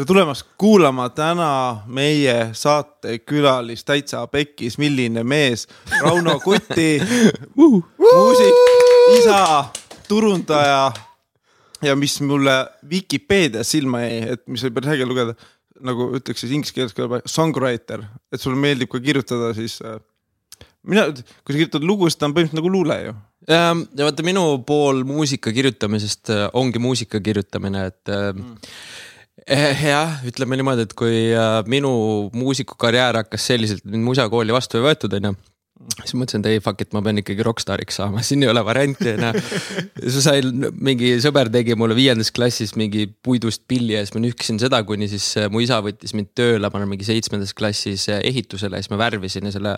tere tulemast kuulama täna meie saatekülalist täitsa pekkis, milline mees, Rauno Kuti muusik, isa, turundaja ja mis mulle Vikipeedias silma jäi, et mis päris äge lugeda, nagu ütleks siis inglise keeles ka songwriter, et sulle meeldib ka kirjutada siis äh, mina, kui sa kirjutad lugusid, ta on põhimõtteliselt nagu luule ju. ja vaata, minu pool muusika kirjutamisest äh, ongi muusika kirjutamine, et äh, mm. Eh, jah, ütleme niimoodi, et kui minu muusikukarjäär hakkas selliselt, mind musakooli vastu ei võetud, onju siis mõtlesin, et ei fuck it, ma pean ikkagi rokkstaariks saama, siin ei ole varianti onju. siis sain, mingi sõber tegi mulle viiendas klassis mingi puidust pilli ja siis ma nühkisin seda, kuni siis äh, mu isa võttis mind tööle, ma olen mingi seitsmendas klassis äh, ehitusele ja siis ma värvisin ja selle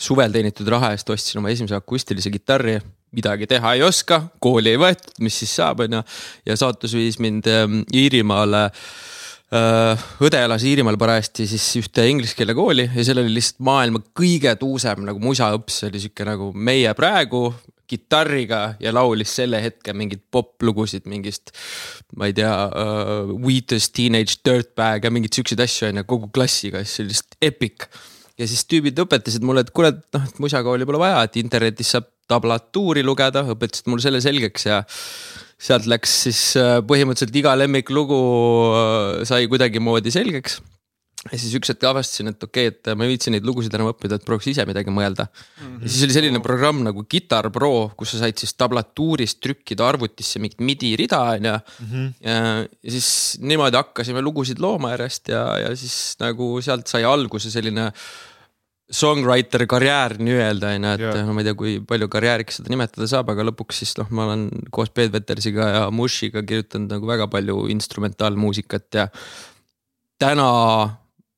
suvel teenitud raha eest ostsin oma esimese akustilise kitarri midagi teha ei oska, kooli ei võetud, mis siis saab, onju. ja saatus viis mind ähm, Iirimaale äh, õde elas Iirimaal parajasti siis ühte inglise keele kooli ja seal oli lihtsalt maailma kõige tuusem nagu musaõps, see oli sihuke nagu meie praegu kitarriga ja laulis selle hetke mingeid poplugusid mingist, ma ei tea uh,, Wheatus Teenage Dirtbag ja mingeid siukseid asju on ju kogu klassiga, siis see oli lihtsalt epic. ja siis tüübid õpetasid mulle, et kuule, et noh, et musakooli pole vaja, et internetis saab tablatuuri lugeda, õpetasid mulle selle selgeks ja sealt läks siis äh, põhimõtteliselt iga lemmiklugu äh, sai kuidagimoodi selgeks. ja siis üks hetk avastasin, et okei okay,, et ma ei viitsi neid lugusid enam õppida, et prooviks ise midagi mõelda mm. -hmm. ja siis oli selline programm nagu Guitar Pro, kus sa said siis tablatuurist trükkida arvutisse mingit midi rida on ju. Ja siis niimoodi hakkasime lugusid looma järjest ja, ja siis nagu sealt sai alguse selline songwriter karjäär nii-öelda on ju, et yeah. no ma ei tea, kui palju karjääriks seda nimetada saab, aga lõpuks siis noh, ma olen koos Peet Vetersiga ja Mushiga kirjutanud nagu väga palju instrumentaalmuusikat ja. täna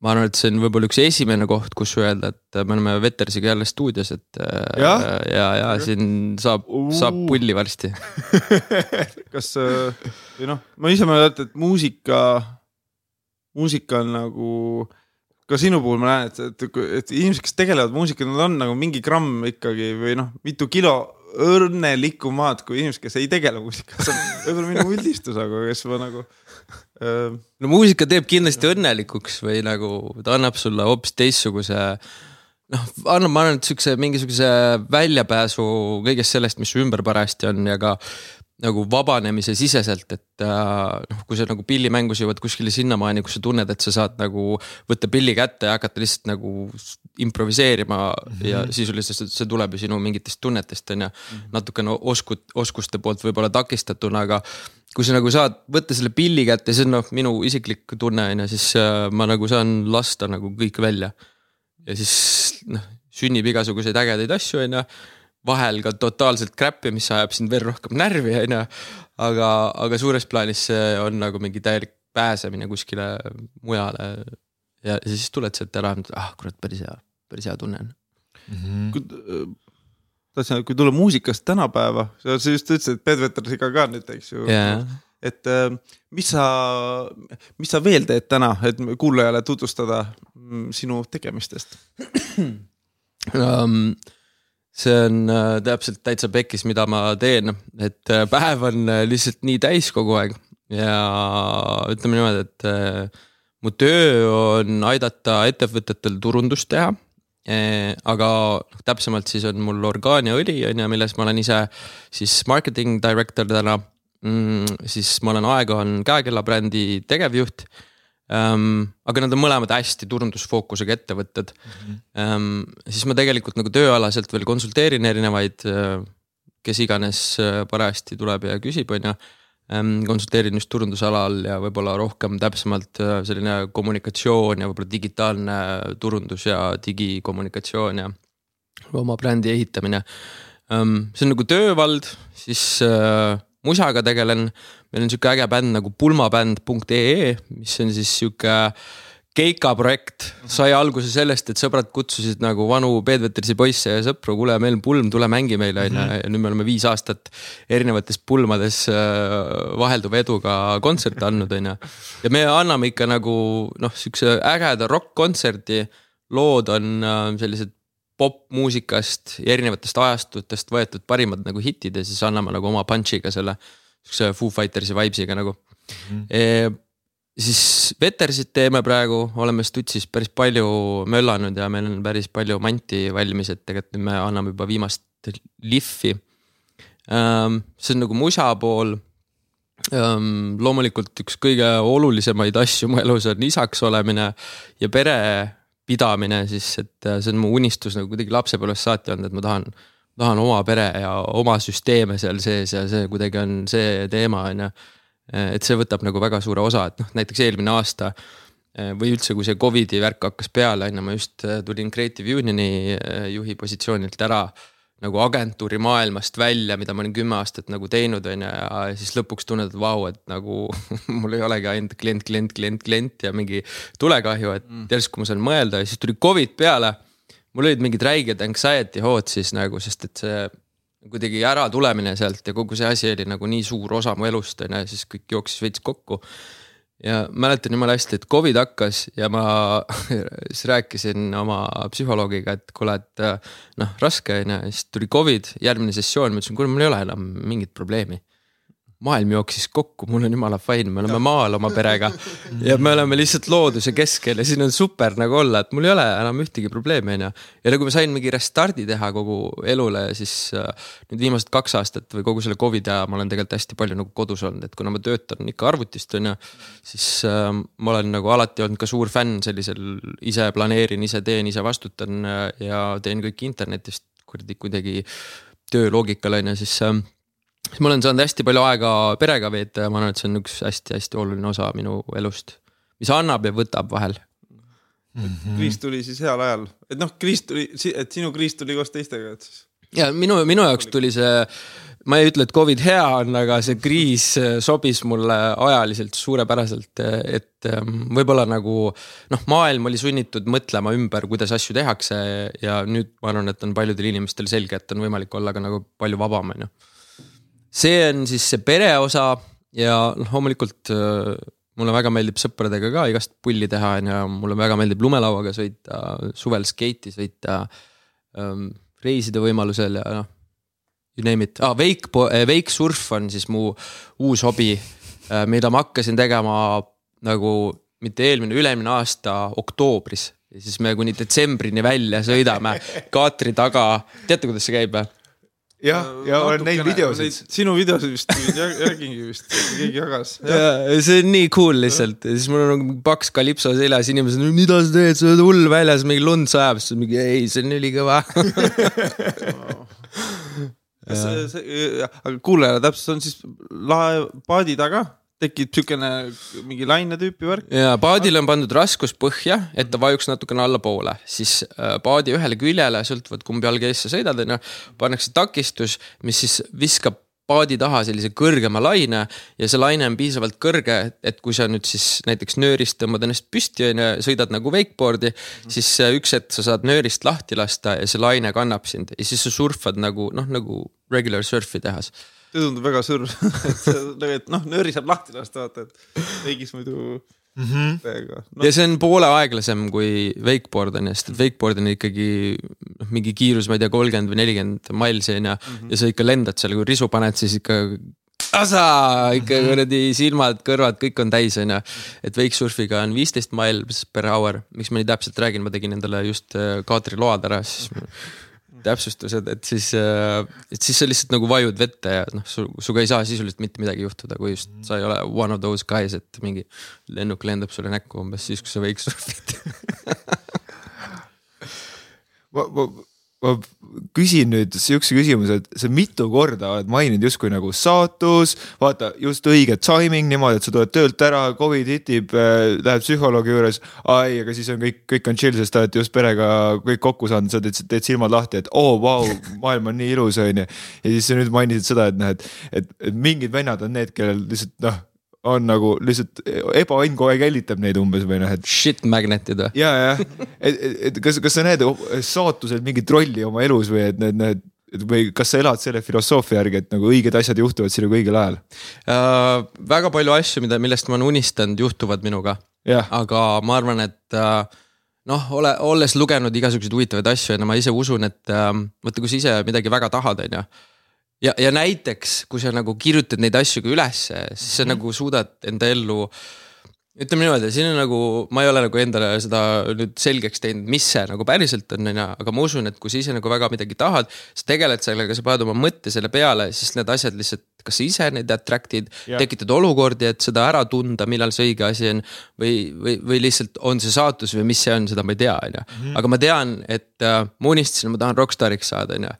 ma arvan, et see on võib-olla üks esimene koht, kus öelda, et me oleme Vetersiga jälle stuudios, et ja, ja, ja, ja siin saab saab pulli varsti kas või noh, ma ise mäletan, et muusika, muusika on nagu ka sinu puhul ma näen, et, et, et inimesed, kes tegelevad muusikaga, nad on nagu mingi gramm ikkagi või noh, mitu kilo õnnelikumaad kui inimesed, kes ei tegele muusikaga, see on võib-olla minu üldistus, aga kes ma nagu äh.... no muusika teeb kindlasti õnnelikuks või nagu ta annab sulle hoopis teistsuguse noh, annab, ma arvan, et siukse mingisuguse väljapääsu kõigest sellest, mis ümber parajasti on ja ka nagu vabanemise siseselt, et äh, noh, kui sa nagu pillimängus jõuad kuskile sinnamaani, kus sa tunned, et sa saad nagu võtta pilli kätte ja hakata lihtsalt nagu improviseerima mm -hmm. ja sisuliselt see tuleb ju sinu mingitest tunnetest on ju -hmm.. natukene oskut, oskuste poolt võib-olla takistatuna, aga kui sa nagu saad võtta selle pilli kätte, see on noh, minu isiklik tunne on ju, siis äh, ma nagu saan lasta nagu kõik välja. ja siis noh, sünnib igasuguseid ägedaid asju on ju vahel ka totaalselt crap'i, mis ajab sind veel rohkem närvi, on ju. aga, aga suures plaanis see on nagu mingi täielik pääsemine kuskile mujale. ja siis tuled sealt ära, ah kurat, päris hea, päris hea tunne on mm. -hmm. tahtsin, kui tulla muusikast tänapäeva, sa just ütlesid, et Bedwettersiga ka nüüd, eks ju yeah. et äh, mis sa, mis sa veel teed täna, et kuulajale tutvustada mm, sinu tegemistest um, see on äh, täpselt täitsa pekkis, mida ma teen, et äh, päev on äh, lihtsalt nii täis kogu aeg. ja ütleme niimoodi, et mu töö on aidata ettevõtetel turundust teha. Aga noh, täpsemalt siis on mul orgaaniaõli on ju, milles ma olen ise siis marketing director täna. Mm,. siis ma olen Aegon käekellabrändi tegevjuht ähm,. aga nad on mõlemad hästi turundusfookusega ettevõtted mm. -hmm. Ähm, siis ma tegelikult nagu tööalaselt veel konsulteerin erinevaid, äh, kes iganes äh, parajasti tuleb ja küsib, on ju ähm,. konsulteerin just turundusalal ja võib-olla rohkem täpsemalt äh, selline kommunikatsioon ja võib-olla digitaalne turundus ja digikommunikatsioon ja oma brändi ehitamine ähm,. see on nagu töövald, siis äh, musaga tegelen. meil on sihuke äge bänd nagu pulmabänd.ee, mis on siis sihuke Keika projekt sai alguse sellest, et sõbrad kutsusid nagu vanu Bedvetersi poisse ja sõpru, kuule, meil on pulm, tule mängi meile onju. Mhm. ja nüüd me oleme viis aastat erinevates pulmades äh, vahelduva eduga kontserte andnud onju. ja me anname ikka nagu noh, siukse ägeda rokk-kontserdi. lood on äh, sellised popmuusikast ja erinevatest ajastutest võetud parimad nagu hitid ja siis anname nagu oma punch'iga selle. Siukse Foo Fightersi vibes'iga nagu mm. -hmm. E, siis vetersit teeme praegu, oleme Stutsis päris palju möllanud ja meil on päris palju manti valmis, et tegelikult nüüd me anname juba viimast lihvi. see on nagu musa pool. loomulikult üks kõige olulisemaid asju mu elus on isaks olemine ja perepidamine siis, et see on mu unistus nagu kuidagi lapsepõlvest saati olnud, et ma tahan tahan oma pere ja oma süsteeme seal sees ja see kuidagi on see teema, on ju. Et see võtab nagu väga suure osa, et noh, näiteks eelmine aasta eh, või üldse, kui see Covidi värk hakkas peale, on ju, ma just eh, tulin Creative Unioni juhi positsioonilt ära nagu agentuuri maailmast välja, mida ma olin kümme aastat nagu teinud, on ju, ja siis lõpuks tunned, et vau, et nagu mul ei olegi ainult klient, klient, klient, klient ja mingi tulekahju, et mm. järsku ma saan mõelda ja siis tuli Covid peale. mul olid mingid räiged anxiety hood siis nagu, sest et see kuidagi äratulemine sealt ja kogu see asi oli nagu nii suur osa mu elust on ju, siis kõik jooksis veits kokku. Ja mäletan jumala hästi, et Covid hakkas ja ma siis rääkisin oma psühholoogiga, et kuule, et noh, raske on ju, siis tuli Covid, järgmine sessioon, ma ütlesin, kuule, mul ei ole enam mingit probleemi maailm jooksis kokku, mul on jumala fine, me oleme maal oma perega ja me oleme lihtsalt looduse keskel ja siin on super nagu olla, et mul ei ole enam ühtegi probleemi, onju. ja nagu ma sain mingi restardi teha kogu elule, siis äh, nüüd viimased kaks aastat või kogu selle Covidi aja ma olen tegelikult hästi palju nagu kodus olnud, et kuna ma töötan ikka arvutist, onju. siis äh, ma olen nagu alati olnud ka suur fänn sellisel ise planeerin, ise teen, ise vastutan äh, ja teen kõike internetist kuradi kuidagi töö loogikal onju, siis äh, siis ma olen saanud hästi palju aega perega veeta ja ma arvan, et see on üks hästi-hästi oluline osa minu elust, mis annab ja võtab vahel kriis tuli siis heal ajal, et noh, kriis tuli, et sinu kriis tuli koos teistega, et siis. ja minu, minu jaoks tuli see, ma ei ütle, et Covid hea on, aga see kriis sobis mulle ajaliselt suurepäraselt, et ähm, võib-olla nagu noh, maailm oli sunnitud mõtlema ümber, kuidas asju tehakse ja nüüd ma arvan, et on paljudel inimestel selge, et on võimalik olla ka nagu palju vabam, on ju see on siis see pere osa ja noh, loomulikult äh, mulle väga meeldib sõpradega ka igast pulli teha, on ju, mulle väga meeldib lumelauaga sõita, suvel skeiti sõita ähm,, reisida võimalusel ja noh, you name it. Ah,, wake, äh, wake surf on siis mu uus hobi, äh, mida ma hakkasin tegema nagu mitte eelmine, üle-eelmine aasta oktoobris. Ja siis me kuni detsembrini välja sõidame kaatri taga, teate, kuidas see käib või? Jah, ja olen näinud videosid. sinu videosid vist järgingi vist, keegi jagas. ja see on nii cool lihtsalt. Ja siis mul on nagu paks kalipso seljas, inimesed, mida sa teed, sa oled hull väljas, mingi lund sajab, siis mingi ei, see on ülikõva. See, see, aga kuulajale täpselt, on siis lae paadi taga tekib siukene mingi laine tüüpi värk. ja paadile on pandud raskus põhja, et ta vajuks natukene allapoole, siis äh, paadi ühele küljele, sõltuvalt kumb jalg ees sa sõidad, onju, pannakse takistus, mis siis viskab paadi taha sellise kõrgema laine ja see laine on piisavalt kõrge, et kui sa nüüd siis näiteks nöörist tõmbad ennast püsti onju, sõidad nagu wakeboard'i, siis üks hetk sa saad nöörist lahti lasta ja see laine kannab sind. Ja siis sa surfad nagu noh, nagu regular surf'i tehas see tundub väga sõrm et, et noh, nööri saab lahti lasta, vaata, et veigis muidu mm. -hmm. täiega no.. ja see on poole aeglasem kui wakeboard on ju, sest et wakeboard on ikkagi noh, mingi kiirus, ma ei tea, kolmkümmend või nelikümmend milesi on ju mm -hmm. ja sa ikka lendad seal, kui risu paned, siis ikka asa, ikka mhm. kuradi silmad, kõrvad, kõik on täis, onju. et wakesurfiga on viisteist miles per hour, miks ma nii täpselt räägin, ma tegin endale just äh, kaatriload ära, siis täpsustused, et siis, äh, et siis sa lihtsalt nagu vajud vette ja noh, su, sinuga ei saa sisuliselt mitte midagi juhtuda, kui just sa ei ole one of those guys, et mingi lennuk lendab sulle näkku umbes siis, kui sa võiks surfida. Ma, ma ma küsin nüüd sihukese küsimuse, et sa mitu korda oled maininud justkui nagu saatus, vaata just õige timing niimoodi, et sa tuled töölt ära, Covid hitib äh,, lähed psühholoogi juures. ai, aga siis on kõik, kõik on chill, sest te olete just perega kõik kokku saanud, sa teed, teed silmad lahti, et oo oh,, vau, maailm on nii ilus, on ju. ja siis sa nüüd mainisid seda, et noh, et, et, et mingid vennad on need, kellel lihtsalt noh on nagu lihtsalt ebaõnn kogu aeg jälgitab neid umbes või noh, et. Shit magnet'id või? ja, jah, et, et, et kas, kas sa näed saatusel mingit rolli oma elus või et need, need või kas sa elad selle filosoofia järgi, et nagu õiged asjad juhtuvad sinuga õigel ajal uh,? väga palju asju, mida, millest ma olen unistanud, juhtuvad minuga. aga ma arvan, et uh, noh, ole, olles lugenud igasuguseid huvitavaid asju ja ma ise usun, et uh, vaata, kui sa ise midagi väga tahad, on ju ja, ja näiteks, kui sa nagu kirjutad neid asju ka ülesse, siis sa mm -hmm. nagu suudad enda ellu ütleme niimoodi, siin on nagu, ma ei ole nagu endale seda nüüd selgeks teinud, mis see nagu päriselt on, on ju, aga ma usun, et kui sa ise nagu väga midagi tahad, sa tegeled sellega, sa paned oma mõtte selle peale, siis need asjad lihtsalt, kas sa ise neid attract'id, tekitad olukordi, et seda ära tunda, millal see õige asi on. või, või, või lihtsalt on see saatus või mis see on, seda ma ei tea, on ju, Mhm. aga ma tean, et äh, ma unistasin, ma tahan rokkstaariks saada, on ju.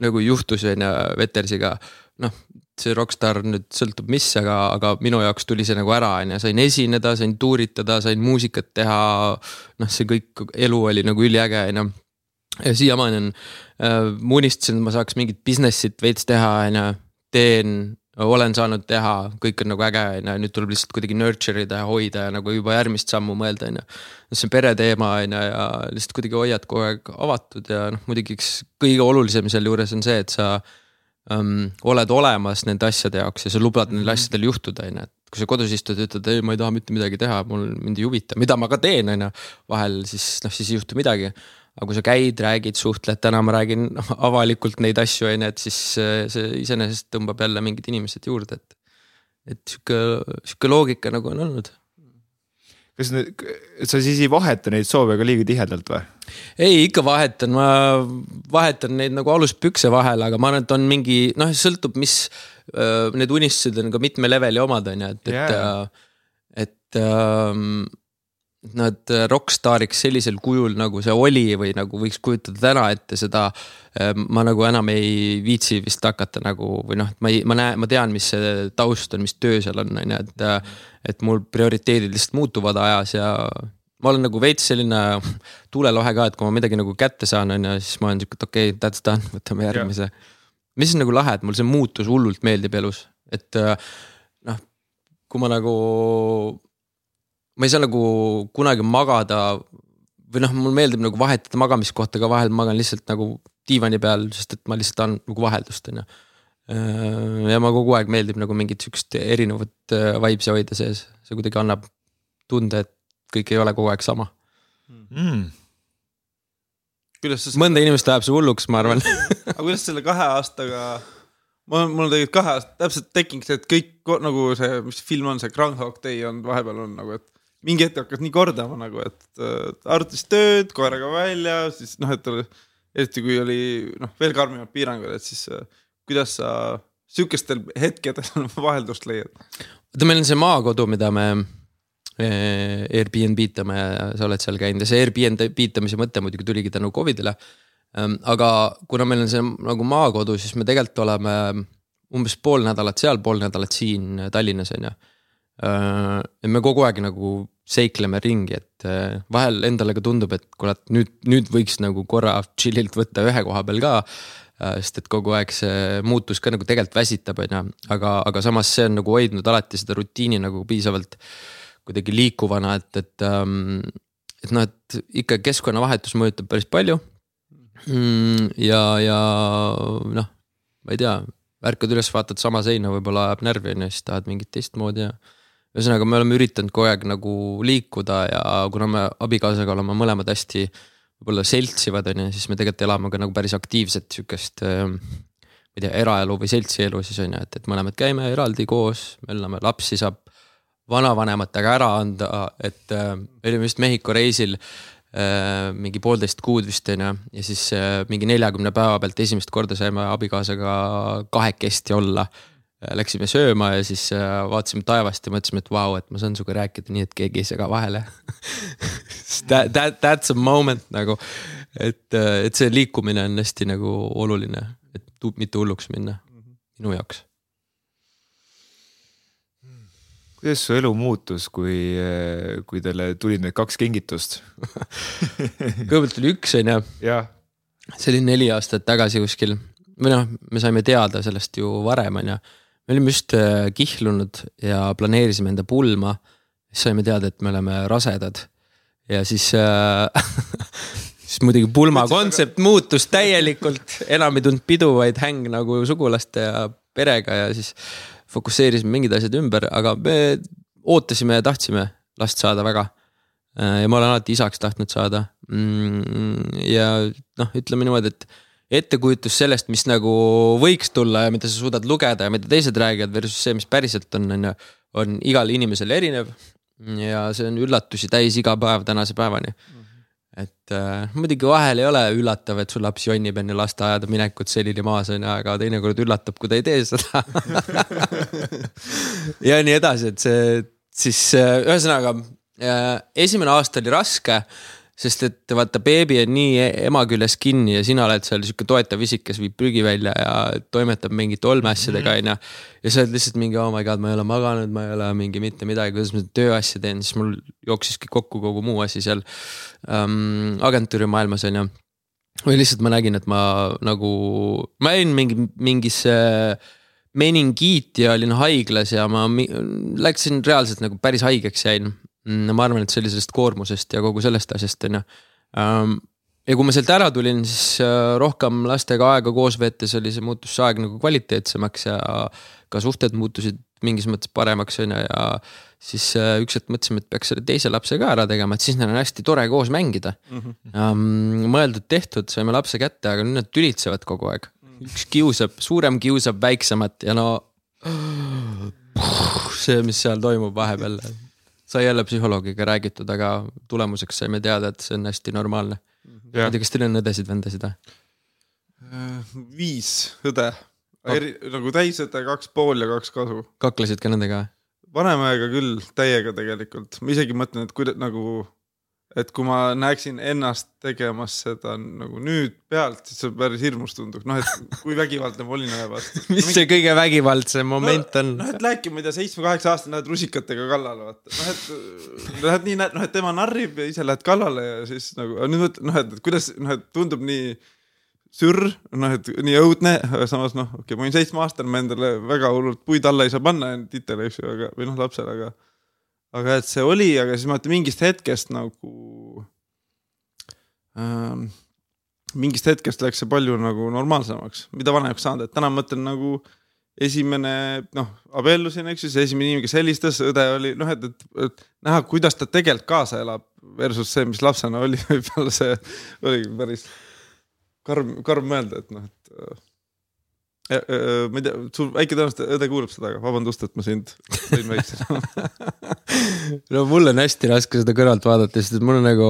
Nagu juhtus, on ju, Vetersiga, noh see rokkstaar nüüd sõltub mis, aga, aga minu jaoks tuli see nagu ära, on ju, sain esineda, sain tuuritada, sain muusikat teha. noh, see kõik elu oli nagu üliäge, on ju. ja siiamaani on äh,, ma unistasin, et ma saaks mingit business'it veits teha, on ju, teen, olen saanud teha, kõik on nagu äge, on ju, nüüd tuleb lihtsalt kuidagi nurture ida ja hoida ja nagu juba järgmist sammu mõelda, on ju. see on pereteema, on ju, ja lihtsalt kuidagi hoiad kogu aeg avatud ja noh, muidugi üks kõige olulisem sealjuures on see, et sa um, oled olemas nende asjade jaoks ja sa lubad neil asjadel juhtuda, on ju, et kui sa kodus istud ja ütled, ei, ma ei taha mitte midagi teha, mul mind ei huvita, mida ma ka teen, on ju. vahel siis noh, siis ei juhtu midagi. Aga kui sa käid, räägid, suhtled, täna ma räägin avalikult neid asju, on ju, et siis äh, see iseenesest tõmbab jälle mingid inimesed juurde, et. et sihuke, sihuke loogika nagu on olnud kas nüüd, sa siis ei vaheta neid soove ka liiga tihedalt või? ei, ikka vahetan, ma vahetan neid nagu aluspükse vahel, aga ma arvan, et on mingi noh, sõltub, mis äh, need unistused on ka mitme leveli omad, on ju, et, et Jaa. yeah., et ähm, nad rokkstaariks sellisel kujul, nagu see oli või nagu võiks kujutada täna ette seda. ma nagu enam ei viitsi vist hakata nagu või noh, et ma ei, ma näen, ma tean, mis see taust on, mis töö seal on, on ju, et. et mul prioriteedid lihtsalt muutuvad ajas ja ma olen nagu veits selline tuulelohe ka, et kui ma midagi nagu kätte saan, on ju, siis ma olen sihuke, et okei okay,, that's done, võtame järgmise. mis on nagu lahe, et mul see muutus hullult meeldib elus, et noh, kui ma nagu ma ei saa nagu kunagi magada või noh, mulle meeldib nagu vahetada magamiskohta ka vahel magan lihtsalt nagu diivani peal, sest et ma lihtsalt tahan nagu vaheldust, on ju. ja ma kogu aeg meeldib nagu mingit sihukest erinevat vibes'i hoida sees, see kuidagi annab tunde, et kõik ei ole kogu aeg sama. Mm.. kuidas sa, mõnda inimest ajab see hulluks, ma arvan. Aga kuidas selle kahe aastaga, mul, mul on tegelikult kahe aasta täpselt tekkinud see, et kõik nagu see, mis film on, see Groundhog Day on vahepeal on nagu, et mingi hetk hakkas nii kordama nagu, et arvutas tööd koeraga välja, siis noh, et eriti kui oli noh, veel karmimad piirangud, et siis kuidas sa sihukestel hetkedel vaheldust leiad? vaata, meil on see maakodu, mida me eh, Airbnb itame ja sa oled seal käinud ja see Airbnb itamise mõte muidugi tuligi tänu Covidile. aga kuna meil on see nagu maakodu, siis me tegelikult oleme umbes pool nädalat seal, pool nädalat siin Tallinnas on ju. Ja me kogu aeg nagu seikleme ringi, et eh, vahel endale ka tundub, et kurat, nüüd, nüüd võiks nagu korra chill'ilt võtta ühe koha peal ka Äh, sest et kogu aeg see muutus ka nagu tegelikult väsitab, on ju, aga, aga samas see on nagu hoidnud alati seda rutiini nagu piisavalt kuidagi liikuvana, et, et ähm,. et noh, et ikka keskkonnavahetus mõjutab päris palju mm,. ja, ja noh, ma ei tea, ärkad üles, vaatad sama seina, võib-olla ajab närvi on ju, siis tahad mingit teistmoodi ja. Ühesõnaga, me oleme üritanud kogu aeg nagu liikuda ja kuna me abikaasaga oleme mõlemad hästi võib-olla seltsivad, on ju, siis me tegelikult elame ka nagu päris aktiivset sihukest äh,. ma ei tea, eraelu või seltsielu siis on ju, et, et mõlemad käime eraldi koos, möllame, lapsi saab vanavanematega ära anda, et äh, me olime just Mehhiko reisil äh,. mingi poolteist kuud vist on ju, ja siis äh, mingi neljakümne päeva pealt esimest korda saime abikaasaga kahekesti olla Läksime sööma ja siis äh, vaatasime taevast ja mõtlesime, et vau wow,, et ma saan sinuga rääkida nii, et keegi ei sega vahele That, that, that's a moment nagu, et, et see liikumine on hästi nagu oluline, et mitte hulluks minna minu jaoks. kuidas su elu muutus, kui, kui teile tulid need kaks kingitust? kõigepealt oli üks, on ju, see oli neli aastat tagasi kuskil või noh, me saime teada sellest ju varem, on ju. Me olime just äh, kihlunud ja planeerisime enda pulma. siis saime teada, et me oleme rasedad ja siis äh, siis muidugi pulma kontsept muutus täielikult, enam ei tulnud pidu, vaid häng nagu sugulaste ja perega ja siis fokusseerisime mingid asjad ümber, aga me ootasime ja tahtsime last saada väga. ja ma olen alati isaks tahtnud saada. ja noh, ütleme niimoodi, et ettekujutus sellest, mis nagu võiks tulla ja mida sa suudad lugeda ja mida teised räägivad versus see, mis päriselt on, on ju, on igal inimesel erinev. ja see on üllatusi täis iga päev tänase päevani et äh, muidugi vahel ei ole üllatav, et su laps jonnib enne lasteaeda minekut selili maas onju, aga teinekord üllatab, kui ta ei tee seda ja nii edasi, et see siis äh, ühesõnaga äh, esimene aasta oli raske sest et vaata, beebi on nii e-, ema küljes kinni ja sina oled seal sihuke toetav isik, kes viib prügi välja ja toimetab mingite olmeasjadega mhm. onju. ja sa oled lihtsalt mingi oh my god, ma ei ole maganud, ma ei ole mingi mitte midagi, kuidas ma tööasja teen, siis mul jookseski kokku kogu muu asi seal ähm, agentuuri maailmas onju. või lihtsalt ma nägin, et ma nagu, ma jäin mingi, mingisse meningiiti ja olin haiglas ja ma läksin reaalselt nagu päris haigeks jäin Mm, ma arvan, et sellest koormusest ja kogu sellest asjast on ju. Ähm, ja kui ma sealt ära tulin, siis äh, rohkem lastega aega koos veetes oli see, muutus see aeg nagu kvaliteetsemaks ja ka suhted muutusid mingis mõttes paremaks on ju ja siis äh, üks hetk mõtlesime, et peaks selle teise lapse ka ära tegema, et siis neil on hästi tore koos mängida mm. -hmm. mõeldud-tehtud, saime lapse kätte, aga nüüd nad tülitsevad kogu aeg. üks kiusab, suurem kiusab väiksemat ja no see, mis seal toimub vahepeal sai jälle psühholoogiga räägitud, aga tulemuseks saime teada, et see on hästi normaalne. ma ei tea, kas teil on õdesid-vendasid või? Äh, viis õde, eri nagu täisõde, kaks pool ja kaks kasu. kaklesid ka nendega? vanemaga küll, täiega tegelikult, ma isegi mõtlen, et kuidas nagu et kui ma näeksin ennast tegemas seda nagu nüüd pealt, siis see päris hirmus tunduks, noh, et kui vägivaldne ma olin ühe vastu. mis see kõige vägivaldsem moment no, on? noh, et lähedki, ma ei tea, seitsme-kaheksa aastane lähed rusikatega kallale, vaata, noh, et lähed nii, noh, et tema narrib ja ise lähed kallale ja siis nagu nüüd mõtled, noh, et kuidas, noh, et tundub nii sürr, noh, et nii õudne, samas noh, okei okay,, ma olin seitsmeaastane, ma endale väga hullult puid alla ei saa panna titele, eks ju, aga, või noh, lapsele, aga aga et see oli, aga siis ma mõtlen mingist hetkest nagu ähm,. mingist hetkest läks see palju nagu normaalsemaks, mida vanemaks saanud, et täna ma mõtlen nagu esimene noh, abiellusin, eks ju, see esimene inimene, kes helistas, õde oli noh, et, et, et näha, kuidas ta tegelikult kaasa elab versus see, mis lapsena oli, võib-olla see oligi päris karm, karm mõelda, et noh, et ma ei tea, sul väike tõenäoliselt õde kuulab seda, aga vabandust, et ma sind sõin väiksena no mul on hästi raske seda kõrvalt vaadata, sest et mul on nagu,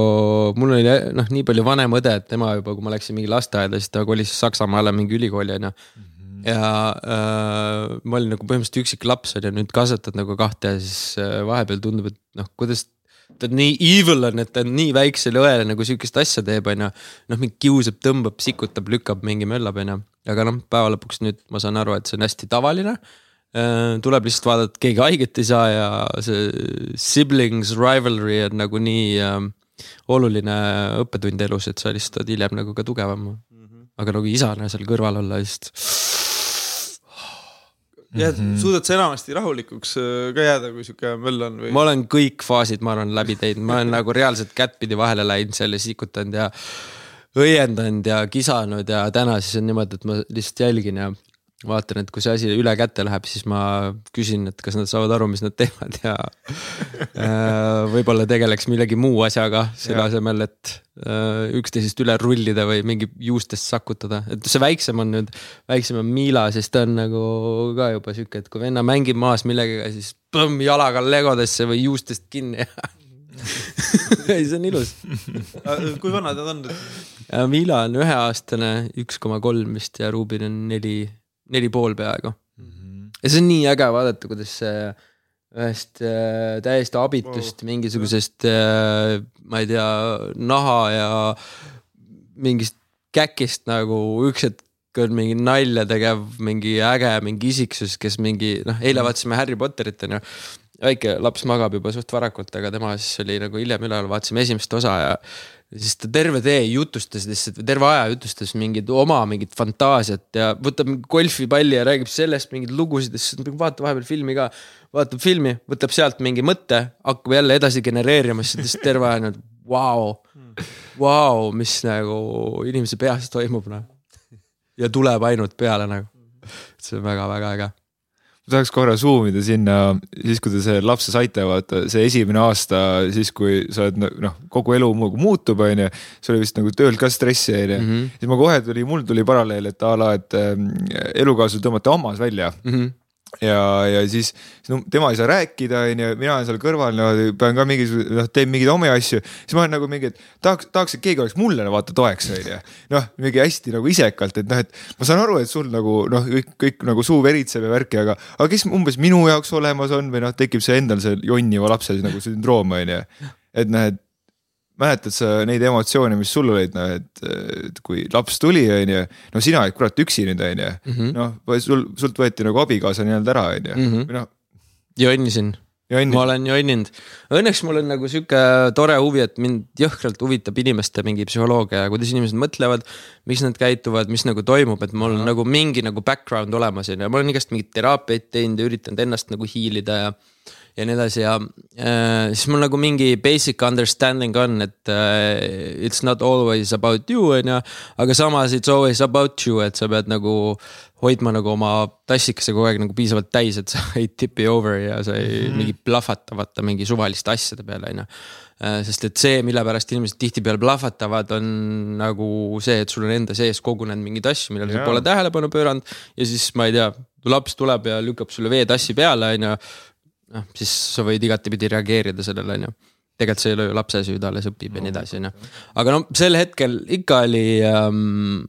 mul oli noh, nii palju vanem õde, et tema juba, kui ma läksin mingi lasteaeda, siis ta kolis Saksamaale mingi ülikooli onju mhm. ja äh, ma olin nagu põhimõtteliselt üksik laps on ju, nüüd kasvatad nagu kahte ja siis äh, vahepeal tundub, et noh, kuidas ta on nii evil on, et ta on nii väiksele õele nagu sihukest asja teeb, onju. noh, mingi kiusab, tõmbab, sikutab, lükkab, mingi möllab, onju. aga noh, päeva lõpuks nüüd ma saan aru, et see on hästi tavaline. Äh, tuleb lihtsalt vaadata, et keegi haiget ei saa ja see siblings rivalry on nagu nii äh, oluline õppetund elus, et sa lihtsalt oled hiljem nagu ka tugevam mm. -hmm. aga nagu isana seal kõrval olla lihtsalt jääd mm, -hmm. suudad sa enamasti rahulikuks äh, ka jääda, kui sihuke möll on või? ma olen kõik faasid, ma arvan, läbi teinud, ma olen nagu reaalselt kättpidi vahele läinud seal ja sikutanud ja õiendanud ja kisanud ja täna siis on niimoodi, et ma lihtsalt jälgin ja vaatan, et kui see asi üle käte läheb, siis ma küsin, et kas nad saavad aru, mis nad teevad ja äh, võib-olla tegeleks millegi muu asjaga selle asemel, et äh, üksteisest üle rullida või mingi juustest sakutada, et see väiksem on nüüd, väiksem on Miila, siis ta on nagu ka juba sihuke, et kui venna mängib maas millegagi, siis põmm jalaga legodesse või juustest kinni. Ei, see on ilus. Kui vanad nad on? Miila on üheaastane, üks koma kolm vist ja Ruubin on neli neli pool peaaegu mm. -hmm. ja see on nii äge vaadata, kuidas see ühest äh, täiesti abitust wow. mingisugusest äh,, ma ei tea, naha ja mingist käkist nagu üks hetk on mingi nalja tegev, mingi äge, mingi isiksus, kes mingi noh, eile mhm. vaatasime Harry Potterit onju. Väike laps magab juba suht varakult, aga tema siis oli nagu hiljem üleval, vaatasime esimest osa ja siis ta terve tee jutustas lihtsalt, terve aja jutustas mingit oma mingit fantaasiat ja võtab golfipalli ja räägib sellest mingeid lugusid ja siis vaatab vahepeal filmi ka. vaatab filmi, võtab sealt mingi mõtte, hakkab jälle edasi genereerima, siis lihtsalt terve aja nagu vau, vau, mis nagu inimese peas toimub noh. ja tuleb ainult peale nagu. see on väga-väga äge ma tahaks korra zoom ida sinna, siis kui te selle lapse saite, vaata see esimene aasta, siis kui sa oled noh, kogu elu muutub, on ju. sul oli vist nagu töölt ka stressi, on ju. Mhm. siis ma kohe tuli, mul tuli paralleel, et a la, et äh, elukaaslasel tõmmati hammas välja mm. -hmm ja, ja siis no, tema ei saa rääkida, onju, mina olen seal kõrval, no pean ka mingisuguse, noh, teen mingeid omi asju. siis ma olen nagu mingi, et tahaks, tahaks, et keegi oleks mulle vaata toeks, onju. noh, mingi hästi nagu isekalt, et noh, et ma saan aru, et sul nagu noh, kõik, kõik nagu suu veritseb ja värki, aga, aga kes umbes minu jaoks olemas on või noh, tekib see endal see jonniva lapse nagu sündroom onju. et noh, et mäletad sa neid emotsioone, mis sul olid, noh, et, et kui laps tuli, onju, no sina olid kurat üksi nüüd, onju. noh, sul, sult võeti nagu abikaasa nii-öelda ära, onju. Mhm. või noh, jonnisin, ma olen jonninud. Õnneks mul on nagu sihuke tore huvi, et mind jõhkralt huvitab inimeste mingi psühholoogia ja kuidas inimesed mõtlevad, miks nad käituvad, mis nagu toimub, et mul on nagu mingi nagu background olemas onju, ma olen igast mingeid teraapiaid teinud ja üritanud ennast nagu hiilida ja ja nii edasi ja äh, siis mul nagu mingi basic understanding on, et äh, it's not always about you on ju, aga samas it's always about you, et sa pead nagu hoidma nagu oma tassikese kogu aeg nagu piisavalt täis, et sa ei tipi over ja sa ei mm -hmm. mingi plahvatamata mingi suvaliste asjade peale on ju. sest et see, mille pärast inimesed tihtipeale plahvatavad, on nagu see, et sul on enda sees kogunenud mingeid asju, millele sa Jaa. pole tähelepanu pööranud ja siis ma ei tea, laps tuleb ja lükkab sulle veetassi peale, on ju noh, siis sa võid igatepidi reageerida sellele, on ju. tegelikult see ei ole ju lapse süü, ta alles õpib ja nii edasi, on ju. aga no sel hetkel ikka oli ähm,.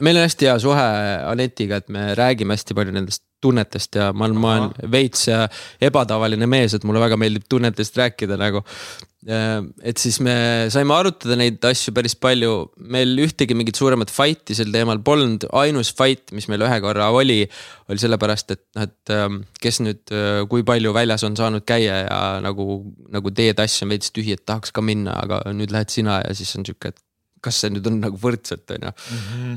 meil on hästi hea suhe Anetiga, et me räägime hästi palju nendest tunnetest ja ma olen, ma olen veits äh, ebatavaline mees, et mulle väga meeldib tunnetest rääkida nagu. et siis me saime arutada neid asju päris palju, meil ühtegi mingit suuremat fight'i sel teemal polnud, ainus fight, mis meil ühe korra oli, oli sellepärast, et noh, et ähm, kes nüüd, kui palju väljas on saanud käia ja nagu, nagu teie tass on veits tühi, et tahaks ka minna, aga nüüd lähed sina ja siis on sihuke, et kas see nüüd on nagu võrdselt, on ju.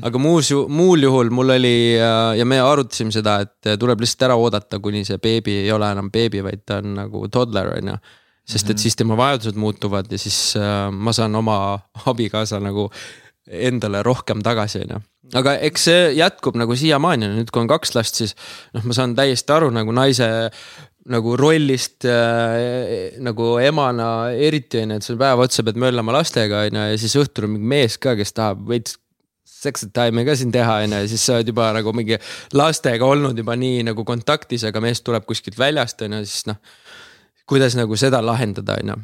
aga muus, muul juhul mul oli äh, ja me arutasime seda, et tuleb lihtsalt ära oodata, kuni see beebi ei ole enam beebi, vaid ta on nagu toddler, on ju sest et siis tema vajadused muutuvad ja siis äh, ma saan oma abikaasa nagu endale rohkem tagasi, onju. aga eks see jätkub nagu siiamaani, nüüd kui on kaks last, siis noh, ma saan täiesti aru nagu naise nagu rollist äh, nagu emana eriti onju, et sa päev otsa pead möllama lastega onju ja siis õhtul on mingi mees ka, kes tahab veits sex time'i ka siin teha onju ja siis sa oled juba nagu mingi lastega olnud juba nii nagu kontaktis, aga mees tuleb kuskilt väljast onju, siis noh kuidas nagu seda lahendada, on ju.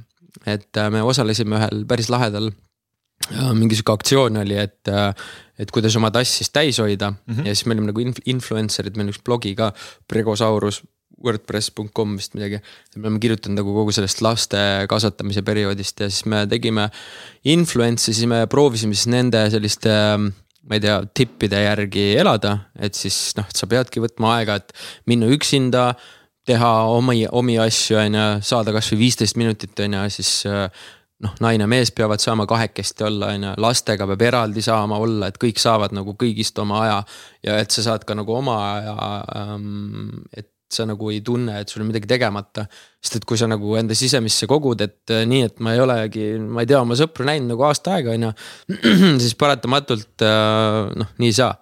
et äh, me osalesime ühel päris lahedal, mingi sihuke aktsioon oli, et, et kuidas oma tass siis täis hoida mm -hmm. ja siis me olime nagu inf- influencer'id, meil on üks blogi ka, Pregosaurus wordpress.com vist midagi. me oleme kirjutanud nagu kogu sellest laste kasvatamise perioodist ja siis me tegime influence'i, siis me proovisime siis nende selliste ma ei tea, tippide järgi elada, et siis noh, sa peadki võtma aega, et minna üksinda teha omi, omi asju, on ju, saada kasvõi viisteist minutit, on ju, siis noh, naine mees peavad saama kahekesti olla, on ju, lastega peab eraldi saama olla, et kõik saavad nagu kõigist oma aja. ja et sa saad ka nagu oma aja ähm,, et sa nagu ei tunne, et sul on midagi tegemata. sest et kui sa nagu enda sisemisse kogud, et äh, nii, et ma ei olegi, ma ei tea oma sõpru näinud nagu aasta aega, on ju. siis paratamatult äh, noh, nii ei saa.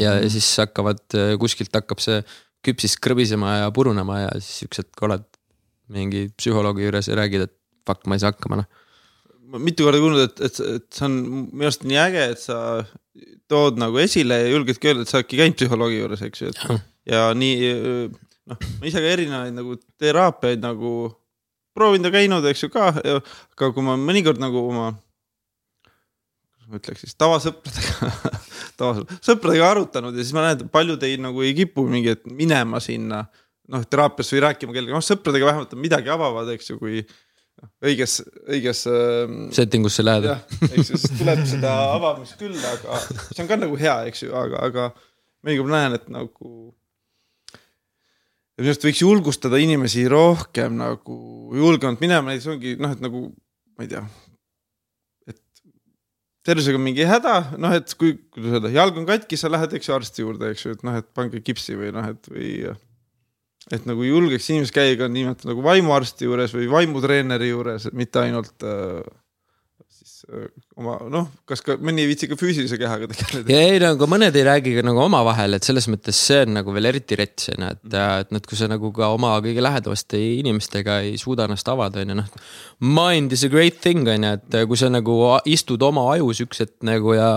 ja siis hakkavad, kuskilt hakkab see küpsis krõbisema ja purunema ja siis üks hetk oled mingi psühholoogi juures ja räägid, et fuck, ma ei saa hakkama noh. ma mitu korda kuulnud, et, et, et see on minu arust nii äge, et sa tood nagu esile ja julgedki öelda, et sa oledki käinud psühholoogi juures, eks ju, et ja nii noh, ma ise ka erinevaid nagu teraapiaid nagu proovinud ja käinud, eks ju ka, aga kui ma mõnikord nagu oma, kuidas ma ütleks siis tavasõpradega tavasõpradega arutanud ja siis ma näen, et paljud ei nagu ei kipu mingi, et minema sinna noh, teraapiasse või rääkima kellegagi, noh sõpradega vähemalt midagi avavad, eks ju, kui noh, õiges, õiges äh, setting usse lähed. jah, eks ju, siis tuleb seda avamist küll, aga see on ka nagu hea, eks ju, aga, aga mõnikord näen, et nagu. Minu arust võiks julgustada inimesi rohkem nagu julgemalt minema, näiteks ongi noh, et nagu ma ei tea. et tervisega on mingi häda, noh, et kui, kuidas öelda, jalg on katki, sa lähed, eks ju, arsti juurde, eks ju, et noh, et pange kipsi või noh, et või et nagu julgeks inimesed käia ka nimelt nagu vaimuarsti juures või vaimutreeneri juures, mitte ainult äh, siis oma noh, kas ka mõni ei viitsi ka füüsilise kehaga tegeleda. ei no aga mõned ei räägi ka nagu omavahel, et selles mõttes see on nagu veel eriti rets on ju, et, et noh, kui sa nagu ka oma kõige lähedamaste inimestega ei suuda ennast avada, on ju noh. Mind is a great thing on ju, et kui sa nagu istud oma ajus üks hetk nagu ja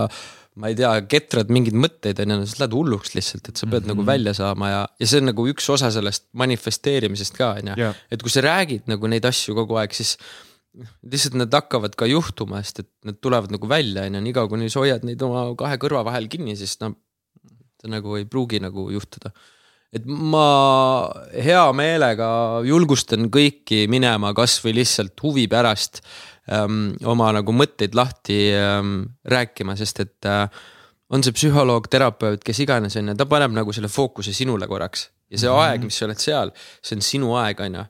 ma ei tea, ketrad mingeid mõtteid on ju, siis lähed hulluks lihtsalt, et sa pead mm -hmm. nagu välja saama ja, ja see on nagu üks osa sellest manifesteerimisest ka on ju et kui sa räägid nagu neid asju kogu aeg, siis lihtsalt need hakkavad ka juhtuma, sest et need tulevad nagu välja on ju, niikaua kuni sa hoiad neid oma kahe kõrva vahel kinni, siis noh, see nagu ei pruugi nagu juhtuda et ma hea meelega julgustan kõiki minema kasvõi lihtsalt huvi pärast ähm, oma nagu mõtteid lahti ähm, rääkima, sest et äh, on see psühholoog, terapeut, kes iganes on ju, ta paneb nagu selle fookuse sinule korraks ja see mm -hmm. aeg, mis sa oled seal, see on sinu aeg, on ju.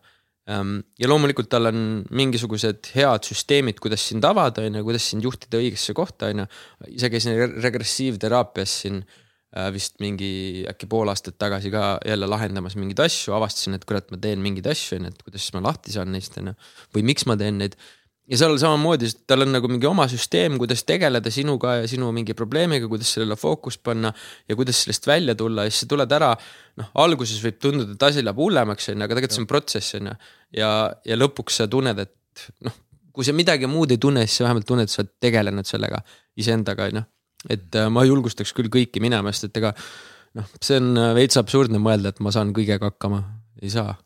Ja loomulikult tal on mingisugused head süsteemid, kuidas sind avada, on ju, kuidas sind juhtida õigesse kohta, on ju. ise käisin re- regressiivteraapias siin äh, vist mingi äkki pool aastat tagasi ka jälle lahendamas mingeid asju, avastasin, et kurat, ma teen mingeid asju, on ju, et kuidas ma lahti saan neist, on ju. või miks ma teen neid ja seal samamoodi, tal on nagu mingi oma süsteem, kuidas tegeleda sinuga ja sinu mingi probleemiga, kuidas sellele fookust panna ja kuidas sellest välja tulla ja siis sa tuled ära. noh, alguses võib tunduda, et asi läheb hullemaks, on ju, aga tegelikult see on protsess, on ju. ja, ja lõpuks sa tunned, et noh, kui sa midagi muud ei tunne, siis sa vähemalt tunned, et sa oled tegelenud sellega iseendaga, on ju. et äh, ma julgustaks küll kõiki minema, sest et ega noh, see on äh, veits absurdne mõelda, et ma saan kõigega hakkama, ei saa.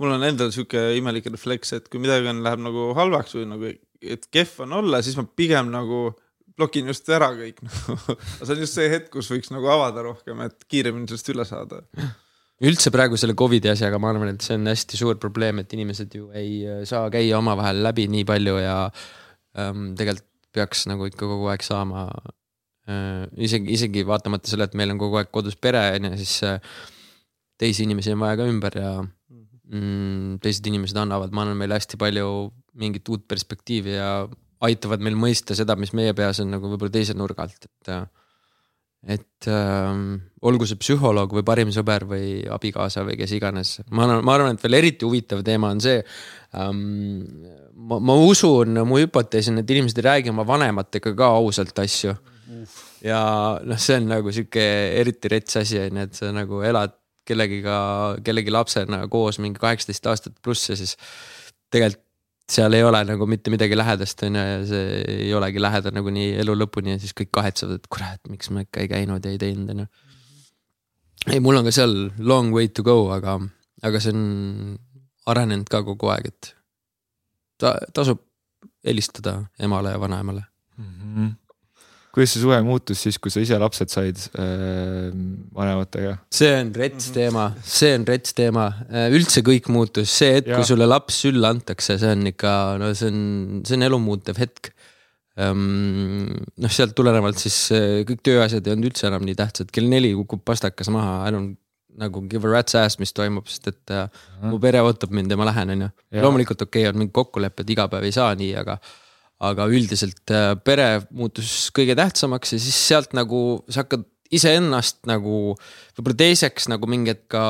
Mul on endal sihuke imelik refleks, et kui midagi on, läheb nagu halvaks või nagu, et kehv on olla, siis ma pigem nagu blokin just ära kõik nagu.. see on just see hetk, kus võiks nagu avada rohkem, et kiiremini sellest üle saada. üldse praegu selle Covidi asjaga, ma arvan, et see on hästi suur probleem, et inimesed ju ei äh, saa käia omavahel läbi nii palju ja ähm, tegelikult peaks nagu ikka kogu aeg saama äh,. isegi, isegi vaatamata selle, et meil on kogu aeg kodus pere on ju, siis äh, teisi inimesi on vaja ka ümber ja mm, teised inimesed annavad, ma arvan, meile hästi palju mingit uut perspektiivi ja aitavad meil mõista seda, mis meie peas on nagu võib-olla teise nurga alt, et äh, et ähm, olgu see psühholoog või parim sõber või abikaasa või kes iganes, ma arvan, ma arvan, et veel eriti huvitav teema on see ähm,. ma, ma usun, mu hüpotees on, et inimesed ei räägi oma vanematega ka ausalt asju. ja noh, see on nagu sihuke eriti rets asi on ju, et sa nagu elad kellegiga, kellegi lapsena koos mingi kaheksateist aastat pluss ja siis tegelikult seal ei ole nagu mitte midagi lähedast on ju ja see ei olegi lähedal nagunii elu lõpuni ja siis kõik kahetsevad, et kurat, miks ma ikka ei käinud ja ei teinud on ju. ei, mul on ka seal long way to go, aga, aga see on arenenud ka kogu aeg, et ta tasub helistada emale ja vanaemale. Kuidas see suhe muutus siis, kui sa ise lapsed said äh, vanematega? see on rets teema, see on rets teema, üldse kõik muutus, see hetk, kui sulle laps sülle antakse, see on ikka, no see on, see on elumuutev hetk. noh, sealt tulenevalt siis eh, kõik tööasjad ei olnud üldse enam nii tähtsad, kell neli kukub pastakas maha, I don't nagu give a rat's ass, mis toimub, sest et äh, mu pere ootab mind ja ma lähen, on ju. Loomulikult okei okay,, on mingid kokkulepped, iga päev ei saa nii, aga aga üldiselt äh, pere muutus kõige tähtsamaks ja siis sealt nagu sa hakkad iseennast nagu võib-olla teiseks nagu mingi hetk ka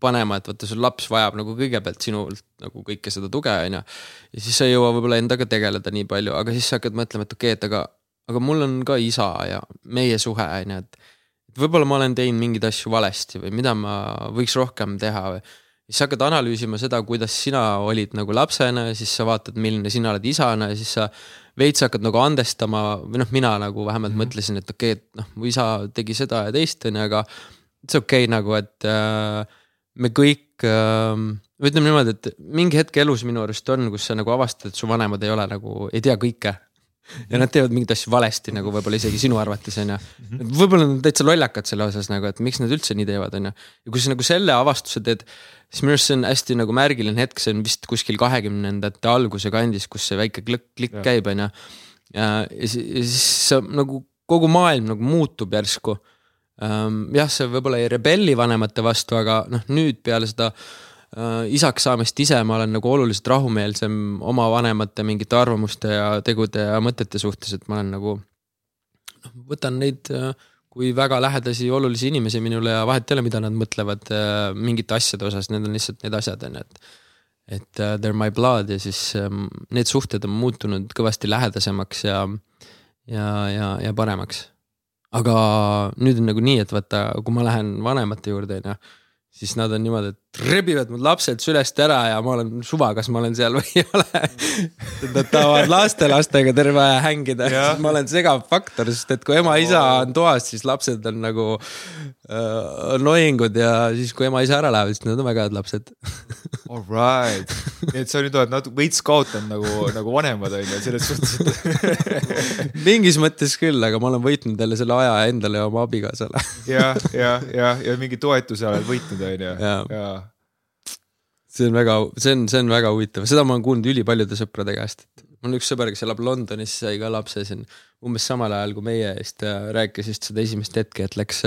panema, et vaata, sul laps vajab nagu kõigepealt sinult nagu kõike seda tuge, on ju. ja siis sa ei jõua võib-olla endaga tegeleda nii palju, aga siis sa hakkad mõtlema, et okei okay,, et aga, aga mul on ka isa ja meie suhe on ju, et võib-olla ma olen teinud mingeid asju valesti või mida ma võiks rohkem teha või. Siis sa hakkad analüüsima seda, kuidas sina olid nagu lapsena ja siis sa vaatad, milline sina oled isana ja siis sa veits hakkad nagu andestama või noh, mina nagu vähemalt mm -hmm. mõtlesin, et okei okay,, et noh, mu isa tegi seda ja teist on ju, aga see okei okay, nagu, et äh, me kõik äh,, ütleme niimoodi, et mingi hetk elus minu arust on, kus sa nagu avastad, et su vanemad ei ole nagu, ei tea kõike ja nad teevad mingeid asju valesti nagu võib-olla isegi sinu arvates on ju. võib-olla nad on täitsa lollakad selle osas nagu, et miks nad üldse nii teevad, on ju. ja kui sa nagu selle avastuse teed, siis minu arust see on hästi nagu märgiline hetk, see on vist kuskil kahekümnendate alguse kandis, kus see väike klikk, klikk käib, on ju. ja, ja siis, sa nagu kogu maailm nagu muutub järsku. jah, sa võib-olla ei rebelli vanemate vastu, aga noh, nüüd peale seda isaks saamist ise ma olen nagu oluliselt rahumeelsem oma vanemate mingite arvamuste ja tegude ja mõtete suhtes, et ma olen nagu noh, võtan neid äh, kui väga lähedasi olulisi inimesi minule ja vahet ei ole, mida nad mõtlevad äh, mingite asjade osas, need on lihtsalt need asjad on ju, et et they are my blood ja siis um, need suhted on muutunud kõvasti lähedasemaks ja ja, ja, ja paremaks. aga nüüd on nagu nii, et vaata, kui ma lähen vanemate juurde, onju, siis nad on niimoodi, et rebivad mul lapsed sülest ära ja ma olen suva, kas ma olen seal või ei ole. Nad tahavad lastelastega terve aja hängida, ma olen segav faktor, sest et kui ema-isa on toas, siis lapsed on nagu uh, annoying ud ja siis, kui ema-isa ära lähevad, siis nad on väga head lapsed. Alright, nii et sa nüüd oled natuke veits kaotanud nagu, nagu vanemad on ju, selles suhtes, mingis mõttes küll, aga ma olen võitnud jälle selle aja endale ja oma abikaasale. Ja, ja, ja, ja mingi toetuse oled võitnud, on ju, ja, ja see on väga, see on, see on väga huvitav, seda ma olen kuulnud ülipaljude sõprade käest, et mul on üks sõber, kes elab Londonis, sai ka lapse siin umbes samal ajal kui meie ja siis ta rääkis just seda esimest hetke, et läks,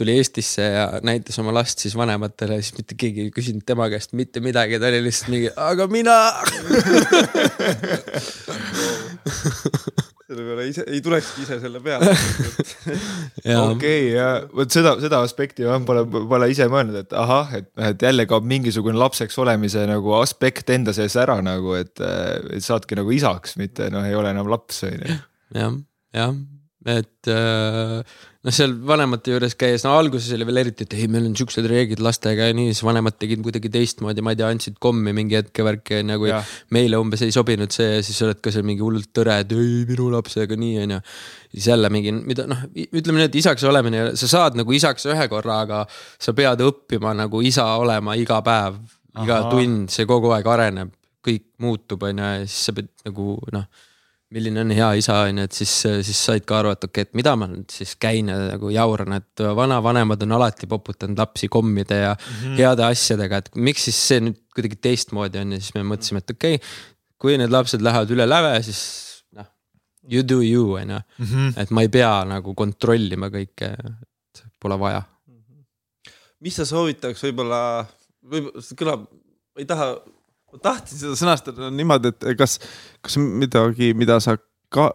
tuli Eestisse ja näitas oma last siis vanematele, siis mitte keegi ei küsinud tema käest mitte midagi, ta oli lihtsalt mingi, aga mina selle peale ise, ei tulekski ise selle peale. Okei, ja vot seda, seda aspekti ma pole, pole ise mõelnud, et ahah, et noh, et jälle kaob mingisugune lapseks olemise nagu aspekt enda sees ära nagu, et, et saadki nagu isaks, mitte noh, ei ole enam laps, on ju. jah, jah, et äh, noh, seal vanemate juures käies, no alguses oli veel eriti, et ei, meil on siuksed reeglid lastega ja nii, siis vanemad tegid kuidagi teistmoodi, ma ei tea, andsid kommi mingi hetke värki onju, kui ja. meile umbes ei sobinud see ja siis oled ka seal mingi hullult tõre, et ei minu lapsega nii onju. siis jälle mingi, mida noh, ütleme nii, et isaks olemine, sa saad nagu isaks ühe korra, aga sa pead õppima nagu isa olema iga päev, iga Aha. tund, see kogu aeg areneb, kõik muutub onju ja siis sa pead nagu noh milline on hea isa, on ju, et siis, siis said ka aru, et okei okay,, et mida ma nüüd siis käin ja nagu jauran, et vanavanemad on alati poputanud lapsi kommide ja mm -hmm. heade asjadega, et miks siis see nüüd kuidagi teistmoodi on ja siis me mõtlesime, et okei okay,, kui need lapsed lähevad üle läve, siis noh, you do you on ju, mhm. et ma ei pea nagu kontrollima kõike, et pole vaja. mis sa soovitaks võib-olla, võib-olla see kõlab, ei taha ma tahtsin seda sõnastada niimoodi, et kas, kas midagi, mida sa ka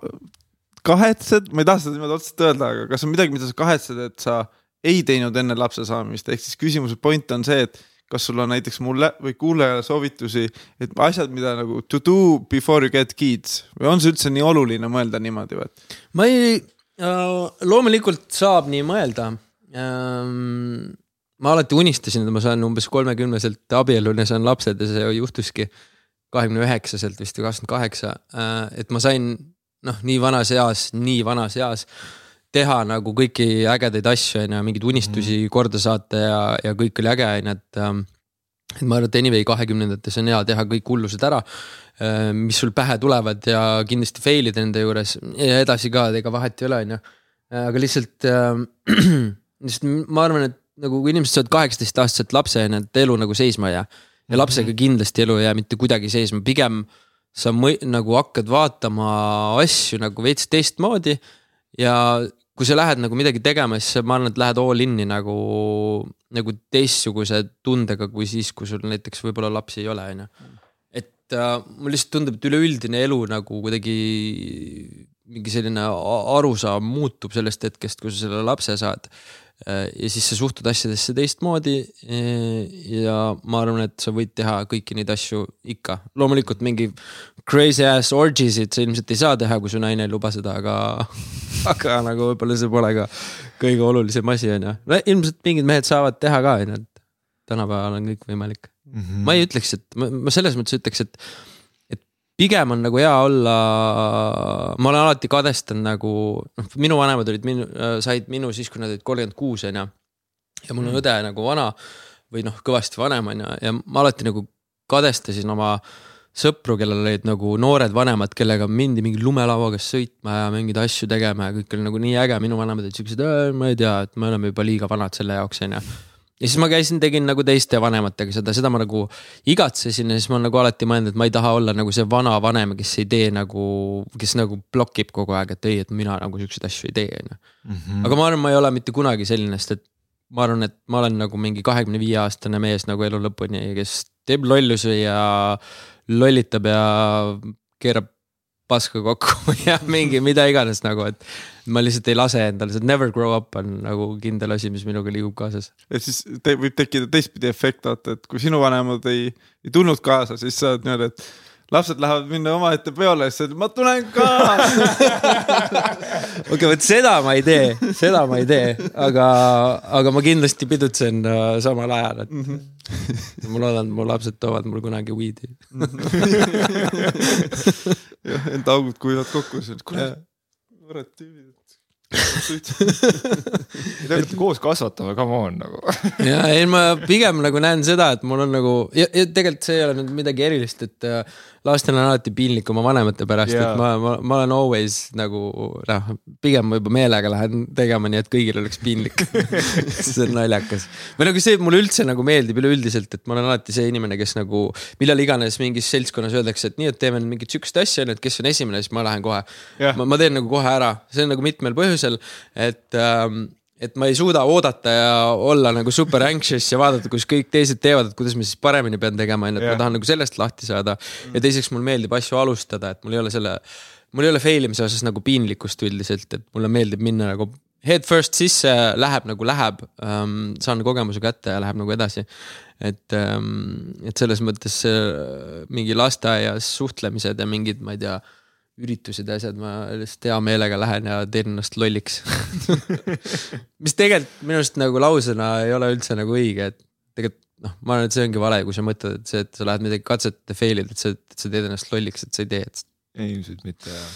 kahetsed, ma ei taha seda niimoodi otseselt öelda, aga kas on midagi, mida sa kahetsed, et sa ei teinud enne lapse saamist, ehk siis küsimuse point on see, et kas sul on näiteks mulle või kuulajale soovitusi, et asjad, mida nagu to do before you get kids või on see üldse nii oluline mõelda niimoodi või? ma ei äh,, loomulikult saab nii mõelda. Ähm, ma alati unistasin, et ma saan umbes kolmekümneselt abielun ja saan lapsed ja see juhtuski kahekümne üheksaselt vist või kakskümmend kaheksa. Äh, et ma sain noh, nii vanas eas, nii vanas eas teha nagu kõiki ägedaid asju on ju, mingeid unistusi mm. korda saata ja, ja kõik oli äge on ju, et. Ähm, et ma arvan, et anyway kahekümnendates on hea teha kõik hullused ära, äh, mis sul pähe tulevad ja kindlasti fail ida nende juures ja edasi ka, ega vahet ei ole, on ju. Äh, aga lihtsalt äh,, lihtsalt ma arvan, et nagu kui inimesed saavad kaheksateistaastaselt lapse, on ju, et elu nagu seisma ei jää. ja mhm. lapsega kindlasti elu ei jää mitte kuidagi seisma, pigem sa mõi, nagu hakkad vaatama asju nagu veits teistmoodi. ja kui sa lähed nagu midagi tegema, siis ma arvan, et lähed all in'i nagu, nagu teistsuguse tundega kui siis, kui sul näiteks võib-olla lapsi ei ole, on ju. et äh, mulle lihtsalt tundub, et üleüldine elu nagu kuidagi mingi selline arusaam muutub sellest hetkest, kui sa selle lapse saad ja siis sa suhtud asjadesse teistmoodi. Äh, ja ma arvan, et sa võid teha kõiki neid asju ikka, loomulikult mingi crazy ass orgies'id sa ilmselt ei saa teha, kui su naine ei luba seda, aga, aga nagu võib-olla see pole ka kõige olulisem asi, on ju. ilmselt mingid mehed saavad teha ka, on ju, et tänapäeval on kõik võimalik mm. -hmm. ma ei ütleks, et ma, ma selles mõttes ütleks, et pigem on nagu hea olla, ma olen alati kadestanud nagu, noh, minu vanemad olid minu, said minu siis, kui nad olid kolmkümmend kuus, on ju. ja mul on mm. õde nagu vana või noh, kõvasti vanem on ju, ja ma alati nagu kadestasin oma sõpru, kellel olid nagu noored vanemad, kellega mindi mingi lumelauaga sõitma ja mingeid asju tegema ja kõik oli nagu nii äge, minu vanemad olid siuksed, ma ei tea, et me oleme juba liiga vanad selle jaoks, on ju ja siis ma käisin, tegin nagu teiste vanematega seda, seda ma nagu igatsesin ja siis ma nagu alati mõelnud, et ma ei taha olla nagu see vana vanem, kes ei tee nagu, kes nagu blokib kogu aeg, et ei, et mina nagu siukseid asju ei tee, on ju. Mhm. aga ma arvan, ma ei ole mitte kunagi selline, sest et ma arvan, et ma olen nagu mingi kahekümne viie aastane mees nagu elu lõpuni, kes teeb lollusi ja lollitab ja keerab paska kokku ja mingi mida iganes nagu, et ma lihtsalt ei lase endale, see never grow up on nagu kindel asi, mis minuga liigub kaasas. et siis te, võib tekkida teistpidi efekt, vaata, et kui sinu vanemad ei, ei tulnud kaasa, siis sa oled niimoodi, et lapsed lähevad minna omaette peole, siis ma tulen ka okei vot seda ma ei tee, seda ma ei tee, aga, aga ma kindlasti pidutsen uh, samal ajal, et mm. -hmm ma loodan, et mu lapsed toovad mulle kunagi weed'i. Enda augud kuivad kokku, siis kurat, kurat tüübid. Te peate koos kasvatama, come on nagu. ja ei, ma pigem nagu näen seda, et mul on nagu ja, ja tegelikult see ei ole nüüd midagi erilist, et äh, lastel on alati piinlik oma vanemate pärast yeah., et ma, ma, ma olen always nagu noh, pigem ma juba meelega lähen tegema, nii et kõigil oleks piinlik see on naljakas. või nagu see mulle üldse nagu meeldib üleüldiselt, et ma olen alati see inimene, kes nagu millal iganes mingis seltskonnas öeldakse, et nii, et teeme nüüd mingit sihukest asja, onju, et kes on esimene, siis ma lähen kohe Jah. ma, ma teen nagu kohe ära, see on nagu mitmel põhjusel, et ähm, et ma ei suuda oodata ja olla nagu super anxious ja vaadata, kus kõik teised teevad, et kuidas ma siis paremini pean tegema, onju, et Jah. ma tahan nagu sellest lahti saada. ja teiseks mulle meeldib asju alustada, et mul ei ole selle, mul ei ole fail imise osas nagu piinlikkust üldiselt, et mulle meeldib minna nagu head first sisse, läheb nagu läheb ähm,, saan kogemuse kätte ja läheb nagu edasi. et ähm,, et selles mõttes äh, mingi lasteaias suhtlemised ja mingid, ma ei tea üritused ja asjad, ma lihtsalt hea meelega lähen ja teen ennast lolliks. mis tegelikult minu arust nagu lausena ei ole üldse nagu õige, et tegelikult noh, ma arvan, et see ongi vale, kui sa mõtled, et see, et sa lähed midagi katsetada, fail'id, et sa, et sa teed ennast lolliks, et sa ei tee, et ilmselt mitte jah.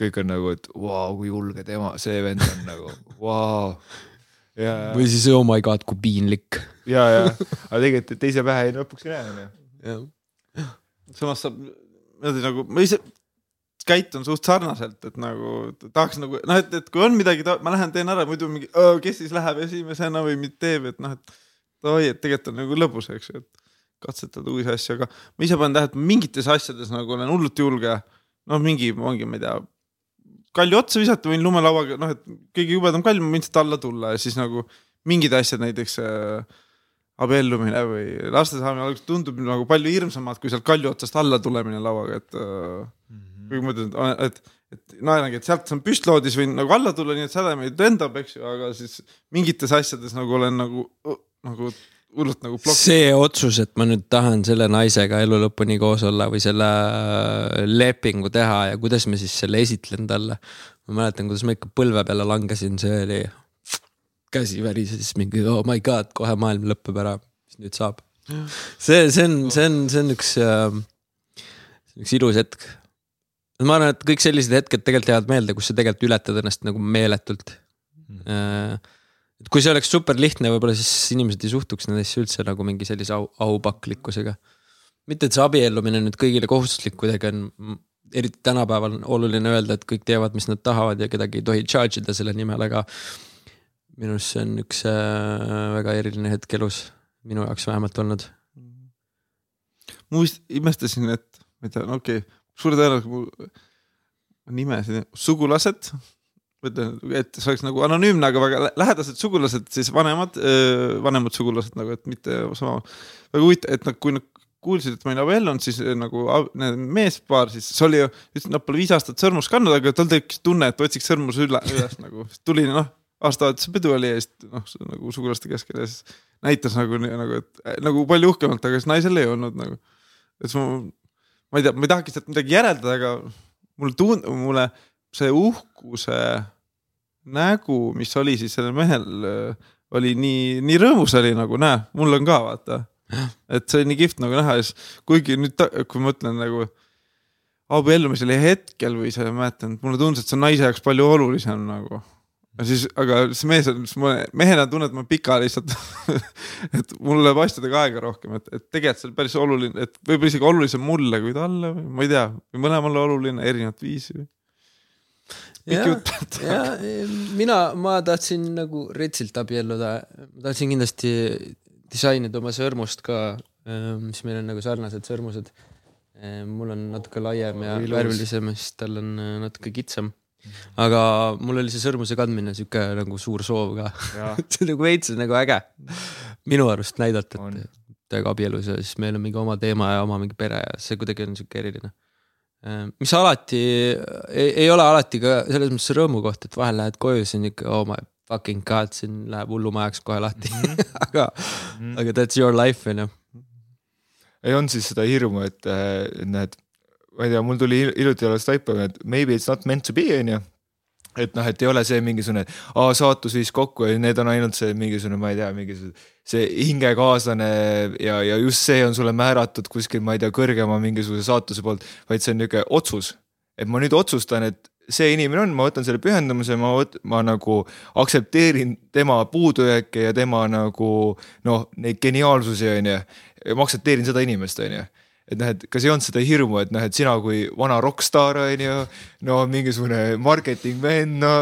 kõik on nagu, et vau wow,, kui julge tema, see vend on nagu, vau. ja, või siis oh my god, kui piinlik. ja, ja, aga tegelikult teise pähe ei lõpuks ei näe onju. samas saab nagu, ma ise käitun suht sarnaselt, et nagu tahaks nagu noh, et, et kui on midagi, ma lähen teen ära, muidu mingi, kes siis läheb esimesena või mind teeb, et noh, et oi, et tegelikult on nagu lõbus, eks ju, et katsetada uusi asju, aga ma ise panen tähele, et mingites asjades nagu olen hullult julge. noh, mingi, ongi, ma ei tea, kalju otsa visata, võin lumelauaga, noh, et kõige jubedam kall, ma võin sealt alla tulla ja siis nagu mingid asjad, näiteks äh, abiellumine või laste saamine alguses tundub nagu palju hirmsamad kui sealt kalju otsast alla tulemine lauaga, et äh, kui ma mõtlen, et, et naerangi, et sealt saan püstloodis võin nagu alla tulla, nii et sädem ei lendab, eks ju, aga siis mingites asjades nagu olen nagu, nagu hullult nagu plokk. see otsus, et ma nüüd tahan selle naisega elu lõpuni koos olla või selle äh, lepingu teha ja kuidas ma siis selle esitlen talle. ma mäletan, kuidas ma ikka põlve peale langesin, see oli, käsi värises mingi oh my god, kohe maailm lõpeb ära, mis nüüd saab. see, see on, see on, see on üks, üks ilus hetk. Ma arvan, et kõik sellised hetked tegelikult jäävad meelde, kus sa tegelikult ületad ennast nagu meeletult mm.. et kui see oleks super lihtne, võib-olla siis inimesed ei suhtuks nendesse üldse nagu mingi sellise au, aupaklikkusega. mitte, et see abiellumine nüüd kõigile kohustuslik kuidagi on, eriti tänapäeval on oluline öelda, et kõik teevad, mis nad tahavad ja kedagi ei tohi charge ida selle nimel, aga minu arust see on üks äh, väga eriline hetk elus, minu jaoks vähemalt olnud. ma vist imestasin, et ma ei tea, no okei okay,, suure tõenäosusega mu nimesid, sugulased, mõtlen, et see oleks nagu anonüümne, aga väga lä- lähedased sugulased, siis vanemad, vanemad sugulased nagu, et mitte sama. väga huvitav, et nad, kui nad kuulsid, et ma olin abiellunud, siis eh, nagu meespaar, siis see oli ju, ütlesid, nad pole viis aastat sõrmust kandnud, aga tal tekkis tunne, et otsiks sõrmuse üle, üles nagu, tuli noh, aastavahetuse pidu oli ja siis noh, nagu sugulaste keskel ja siis näitas nagu, nagu, et nagu palju uhkemalt, aga siis naisel ei olnud nagu. et siis ma, ma ei tea, ma ei tahagi sealt midagi järeldada, aga mulle tund-, mulle see uhkuse nägu, mis oli siis sellel mehel, oli nii, nii rõõmus oli nagu näe, mul on ka vaata. et see oli nii kihvt nagu näha ja siis kuigi nüüd, kui ma mõtlen nagu abiellumisele hetkel või see, ma mäletan, mulle tundus, et see on naise jaoks palju olulisem nagu. Ja siis, aga see mees on, mehena tunnen, et ma pika lihtsalt et mul läheb asjadega aega rohkem, et, et tegelikult see on päris oluline, et võib-olla isegi olulisem mulle kui talle või ma ei tea, või mõlemale oluline erinevat viisi. pikk jutt. ja mina, ma tahtsin nagu retsilt abielluda, ma tahtsin kindlasti disainida oma sõrmust ka, mis meil on nagu sarnased sõrmused. mul on natuke laiem ja värvilisem, siis tal on äh, natuke kitsam. Aga mul oli see sõrmuse kandmine sihuke nagu suur soov ka. see on nagu veits nagu äge minu arust näidata, et täiega abielus ja siis meil on mingi oma teema ja oma mingi pere ja see kuidagi on sihuke eriline. mis alati, ei, ei ole alati ka selles mõttes rõõmukoht, et vahel lähed koju, siis on ikka oh my fucking god, siin läheb hullumajaks kohe lahti mm. -hmm. aga mm, -hmm. aga that's your life on ju. ei olnud siis seda hirmu, et äh, näed, ma ei tea, mul tuli hil- hiljuti alles taipamine, et maybe it's not meant to be onju. et noh, et ei ole see mingisugune, aa saatus viis kokku ja need on ainult see mingisugune, ma ei tea, mingisugune see hingekaaslane ja, ja just see on sulle määratud kuskil, ma ei tea, kõrgema mingisuguse saatuse poolt, vaid see on niisugune otsus. et ma nüüd otsustan, et see inimene on, ma võtan selle pühendumuse, ma ma nagu aktsepteerin tema puudujääke ja tema nagu noh, neid geniaalsusi, on ju. ma aktsepteerin seda inimest, on ju et noh, et kas ei olnud seda hirmu, et noh, et sina kui vana rokkstaar on ju, no mingisugune marketing vend, no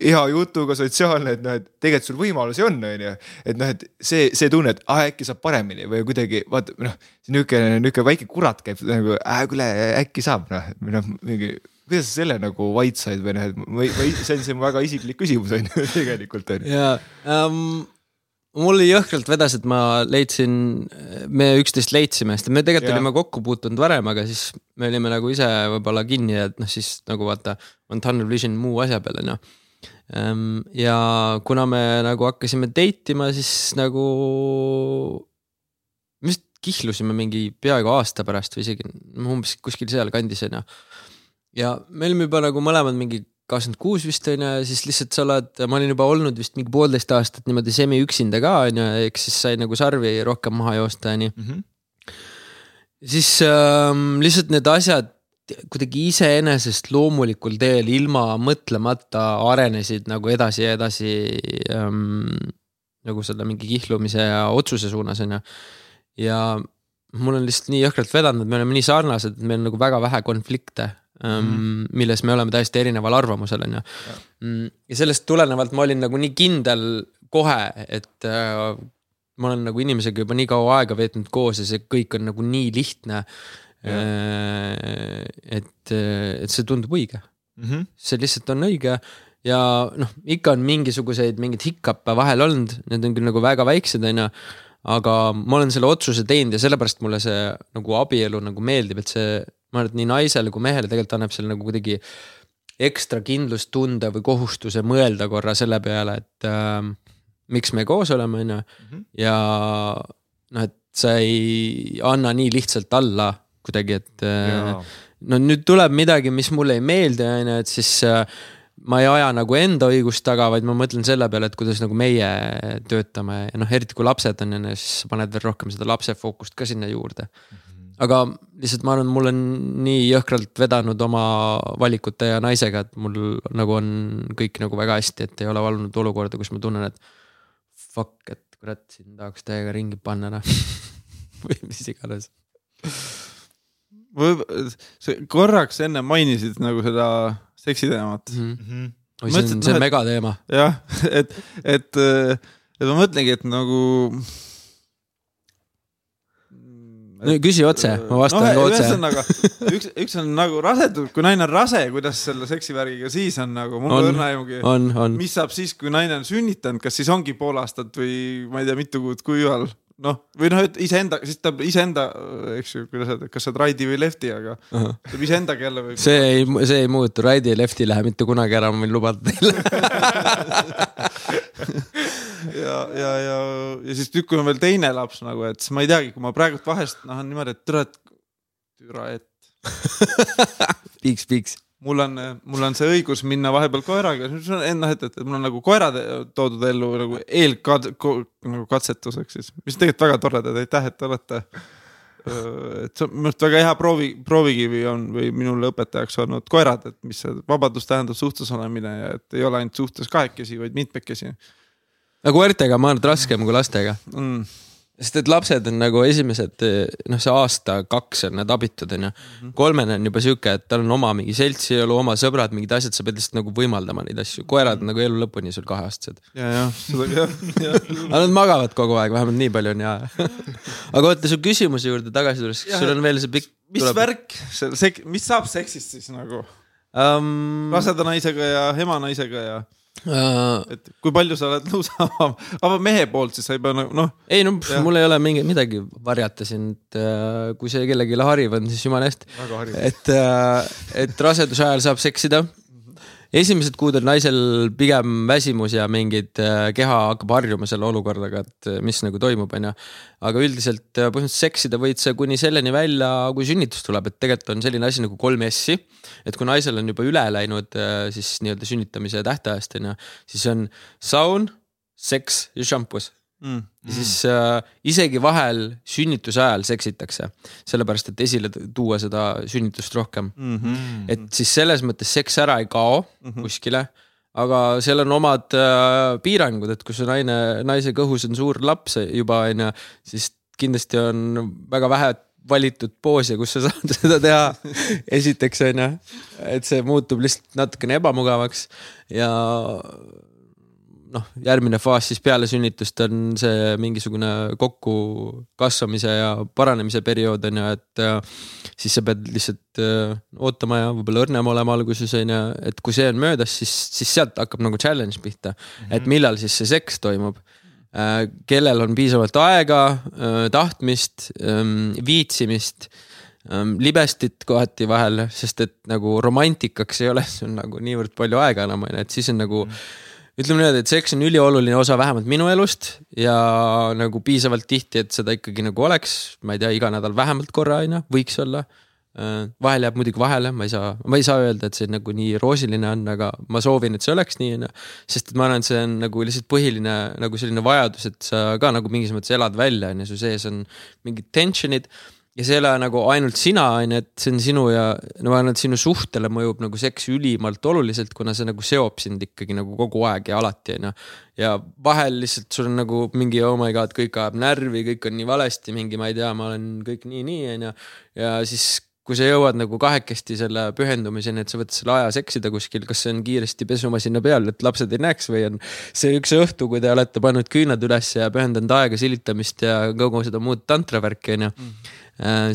hea jutuga, sotsiaalne, et noh, et tegelikult sul võimalusi on, on ju. et noh, et see, see tunne, et ah, äkki saab paremini või kuidagi vaata noh, niisugune, niisugune väike kurat käib nagu äh,, kuule äkki saab noh, noh, mingi kuidas sa selle nagu vait said või noh, et või, või see on see väga isiklik küsimus on ju tegelikult on ju. ja um, mul jõhkralt vedas, et ma leidsin, me üksteist leidsime, sest me tegelikult ja. olime kokku puutunud varem, aga siis me olime nagu ise võib-olla kinni, et noh, siis nagu vaata, on tunnel vision muu asja peal on ju. Ehm, ja kuna me nagu hakkasime date ima, siis nagu. me vist kihlusime mingi peaaegu aasta pärast või isegi umbes kuskil sealkandis on ju. ja me olime juba nagu mõlemad mingi kakskümmend kuus vist on ju, siis lihtsalt sa oled, ma olin juba olnud vist mingi poolteist aastat niimoodi semi üksinda ka on ju, eks siis sai nagu sarvi rohkem maha joosta on ju mm. -hmm. siis ähm, lihtsalt need asjad kuidagi iseenesest loomulikul teel ilma mõtlemata arenesid nagu edasi ja edasi ähm, nagu selle mingi kihlumise ja otsuse suunas on ju. ja mul on lihtsalt nii jõhkralt vedanud, me oleme nii sarnased, et meil on nagu väga vähe konflikte mm., milles me oleme täiesti erineval arvamusel, on ju. Mm, ja sellest tulenevalt ma olin nagu nii kindel kohe, et äh, ma olen nagu inimesega juba nii kaua aega veetnud koos ja see kõik on nagu nii lihtne. Äh, et, et see tundub õige mm. -hmm. see lihtsalt on õige ja noh, ikka on mingisuguseid mingeid hiccupe vahel olnud, need on küll nagu väga väiksed, on ju aga ma olen selle otsuse teinud ja sellepärast mulle see nagu abielu nagu meeldib, et see ma arvan, et nii naisele kui mehele tegelikult annab selle nagu kuidagi ekstra kindlustunde või kohustuse mõelda korra selle peale, et äh, miks me koos oleme, on ju. Mhm. ja noh, et sa ei anna nii lihtsalt alla kuidagi, et äh, no nüüd tuleb midagi, mis mulle ei meeldi, on ju, et siis äh, ma ei aja nagu enda õigust taga, vaid ma mõtlen selle peale, et kuidas nagu meie töötame ja noh, eriti kui lapsed on, ju, siis sa paned veel rohkem seda lapse fookust ka sinna juurde mm. Aga lihtsalt ma arvan, mul on nii jõhkralt vedanud oma valikute ja naisega, et mul nagu on kõik nagu väga hästi, et ei ole olnud olukorda, kus ma tunnen, et fuck, et kurat, siin tahaks täiega ringi panna noh või mis iganes. sa korraks enne mainisid nagu seda seksiteemat mm. -hmm. oi, see on, see on megateema. jah, et, et, et ma mõtlengi, et nagu no küsi otse, ma vastan no, otse. ühesõnaga, üks, üks on nagu rasedus, kui naine on rase, kuidas selle seksivärgiga siis on nagu, mul pole õrna aimugi. mis saab siis, kui naine on sünnitanud, kas siis ongi pool aastat või ma ei tea, mitu kuud kuiva all? Noh, või noh, et iseenda, siis ta iseenda, eks ju, kuidas öelda, kas sa oled ride'i või left'i, aga teeb iseendaga jälle või. see ei, see ei muutu, ride'i ja left'i ei lähe mitte kunagi ära, ma võin lubada teile ja, ja, ja, ja siis nüüd, kui on veel teine laps nagu, et siis ma ei teagi, kui ma praegult vahest noh, on niimoodi, et türa, et, türa, et piiks, piiks mul on, mul on see õigus minna vahepeal koeraga, noh, et, et mul on nagu koerad toodud ellu nagu eelkad- nagu katsetuseks siis, mis tegelikult väga toredad, aitäh, et te olete. et see on minu arust väga hea proovi, proovikivi on või minule õpetajaks olnud koerad, et mis see vabadus tähendab suhtes olemine ja et ei ole ainult suhtes kahekesi, vaid mitmekesi. Aga koertega ma arvan, et raskem kui lastega. Mm sest et lapsed on nagu esimesed, noh, see aasta-kaks on need abitud, onju. Mhm. kolmene on juba sihuke, et tal on oma mingi seltsielu, oma sõbrad, mingid asjad, sa pead lihtsalt nagu võimaldama neid asju. koerad on nagu elu lõpuni sul kaheaastased. ja, jah, seda jah, jah. aga nad magavad kogu aeg, vähemalt nii palju on hea aga oota, su küsimuse juurde tagasi tulles, kas sul on veel see pikk. mis tuleb... värk, see, mis saab seksist siis nagu um...? raseda naisega ja ema naisega ja et kui palju sa oled nõus avama, avama mehe poolt, siis sa ei pea nagu noh. ei no ja. mul ei ole mingi midagi varjata siin, et uh, kui see kellelegi hariv on, siis jumala eest. et uh,, et raseduse ajal saab seksida. Esimesed kuud on naisel pigem väsimus ja mingid äh, keha hakkab harjuma selle olukorraga, et äh, mis nagu toimub, onju. aga üldiselt äh, põhimõtteliselt seksida võid sa kuni selleni välja, kui sünnitus tuleb, et tegelikult on selline asi nagu kolm S-i. et kui naisel on juba üle läinud siis nii-öelda sünnitamise tähtajast onju, siis on saun, seks ja šampus mm.. Ja siis äh, isegi vahel sünnituse ajal seksitakse, sellepärast et esile tuua seda sünnitust rohkem mm. -hmm. et siis selles mõttes seks ära ei kao mm -hmm. kuskile aga seal on omad äh, piirangud, et kui su naine, naise kõhus on suur laps juba onju, siis kindlasti on väga vähe valitud poose, kus sa saad seda teha. esiteks onju, et see muutub lihtsalt natukene ebamugavaks ja noh, järgmine faas siis peale sünnitust on see mingisugune kokkukasvamise ja paranemise periood on ju, et äh, siis sa pead lihtsalt äh, ootama ja võib-olla õrnem olema alguses on ju, et kui see on möödas, siis, siis sealt hakkab nagu challenge pihta mm, -hmm. et millal siis see seks toimub äh, kellel on piisavalt aega, tahtmist, ähm, viitsimist ähm, libestit kohati vahel, sest et nagu romantikaks ei ole sul nagu niivõrd palju aega enam on ju, et siis on nagu mm. Ütleme niimoodi, et seks on ülioluline osa vähemalt minu elust ja nagu piisavalt tihti, et seda ikkagi nagu oleks, ma ei tea, iga nädal vähemalt korra on ju, võiks olla. Äh, vahel jääb muidugi vahele, ma ei saa, ma ei saa öelda, et see nagu nii roosiline on, aga ma soovin, et see oleks nii, on ju. sest et ma arvan, et see on nagu lihtsalt põhiline nagu selline vajadus, et sa ka nagu mingis mõttes elad välja, on ju, su sees on mingid tension'id ja see ei ole nagu ainult sina, on ju, et see on sinu ja no ma arvan, et sinu suhtele mõjub nagu seks ülimalt oluliselt, kuna see nagu seob sind ikkagi nagu kogu aeg ja alati, on ju. ja vahel lihtsalt sul on nagu mingi oh my god, kõik ajab närvi, kõik on nii valesti, mingi, ma ei tea, ma olen kõik nii, nii, on ju. ja siis kui sa jõuad nagu kahekesti selle pühendumiseni, et sa võtad selle aja seksida kuskil, kas see on kiiresti pesumasina peal, et lapsed ei näeks või on see üks õhtu, kui te olete pannud küünad üles ja pühendanud aega silitamist ja kogu seda muud tantravärki, onju mm Äh,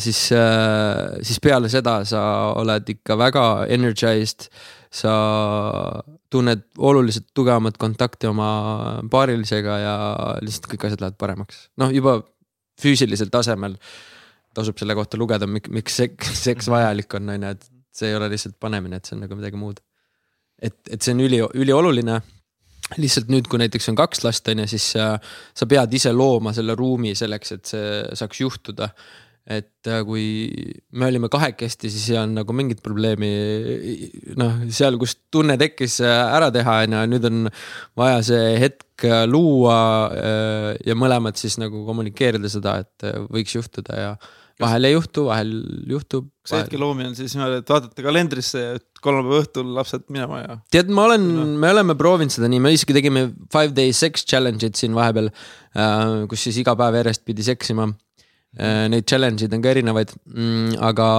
siis, äh, siis peale seda sa oled ikka väga energized. sa tunned oluliselt tugevamat kontakti oma paarilisega ja lihtsalt kõik asjad lähevad paremaks. noh, juba füüsilisel tasemel tasub selle kohta lugeda, miks seks, seks vajalik on, on ju, et see ei ole lihtsalt panemine, et see on nagu midagi muud. et, et see on üli, ülioluline lihtsalt nüüd, kui näiteks on kaks last, on ju, siis sa, sa pead ise looma selle ruumi selleks, et see saaks juhtuda et äh, kui me olime kahekesti, siis ei olnud nagu mingit probleemi. noh, seal, kus tunne tekkis äh, ära teha, on ju, nüüd on vaja see hetk äh, luua ja mõlemad siis nagu kommunikeerida seda, et võiks juhtuda ja vahel ei juhtu, vahel juhtub. kas hetke loomine on siis niimoodi, et vaatate kalendrisse, et kolmapäeva õhtul lapsed minema ja? tead, ma olen no., me oleme proovinud seda nii, me isegi tegime five day sex challenge'id siin vahepeal, kus siis iga päev järjest pidi seksima Äh, neid challenge'id on ka erinevaid, mm, aga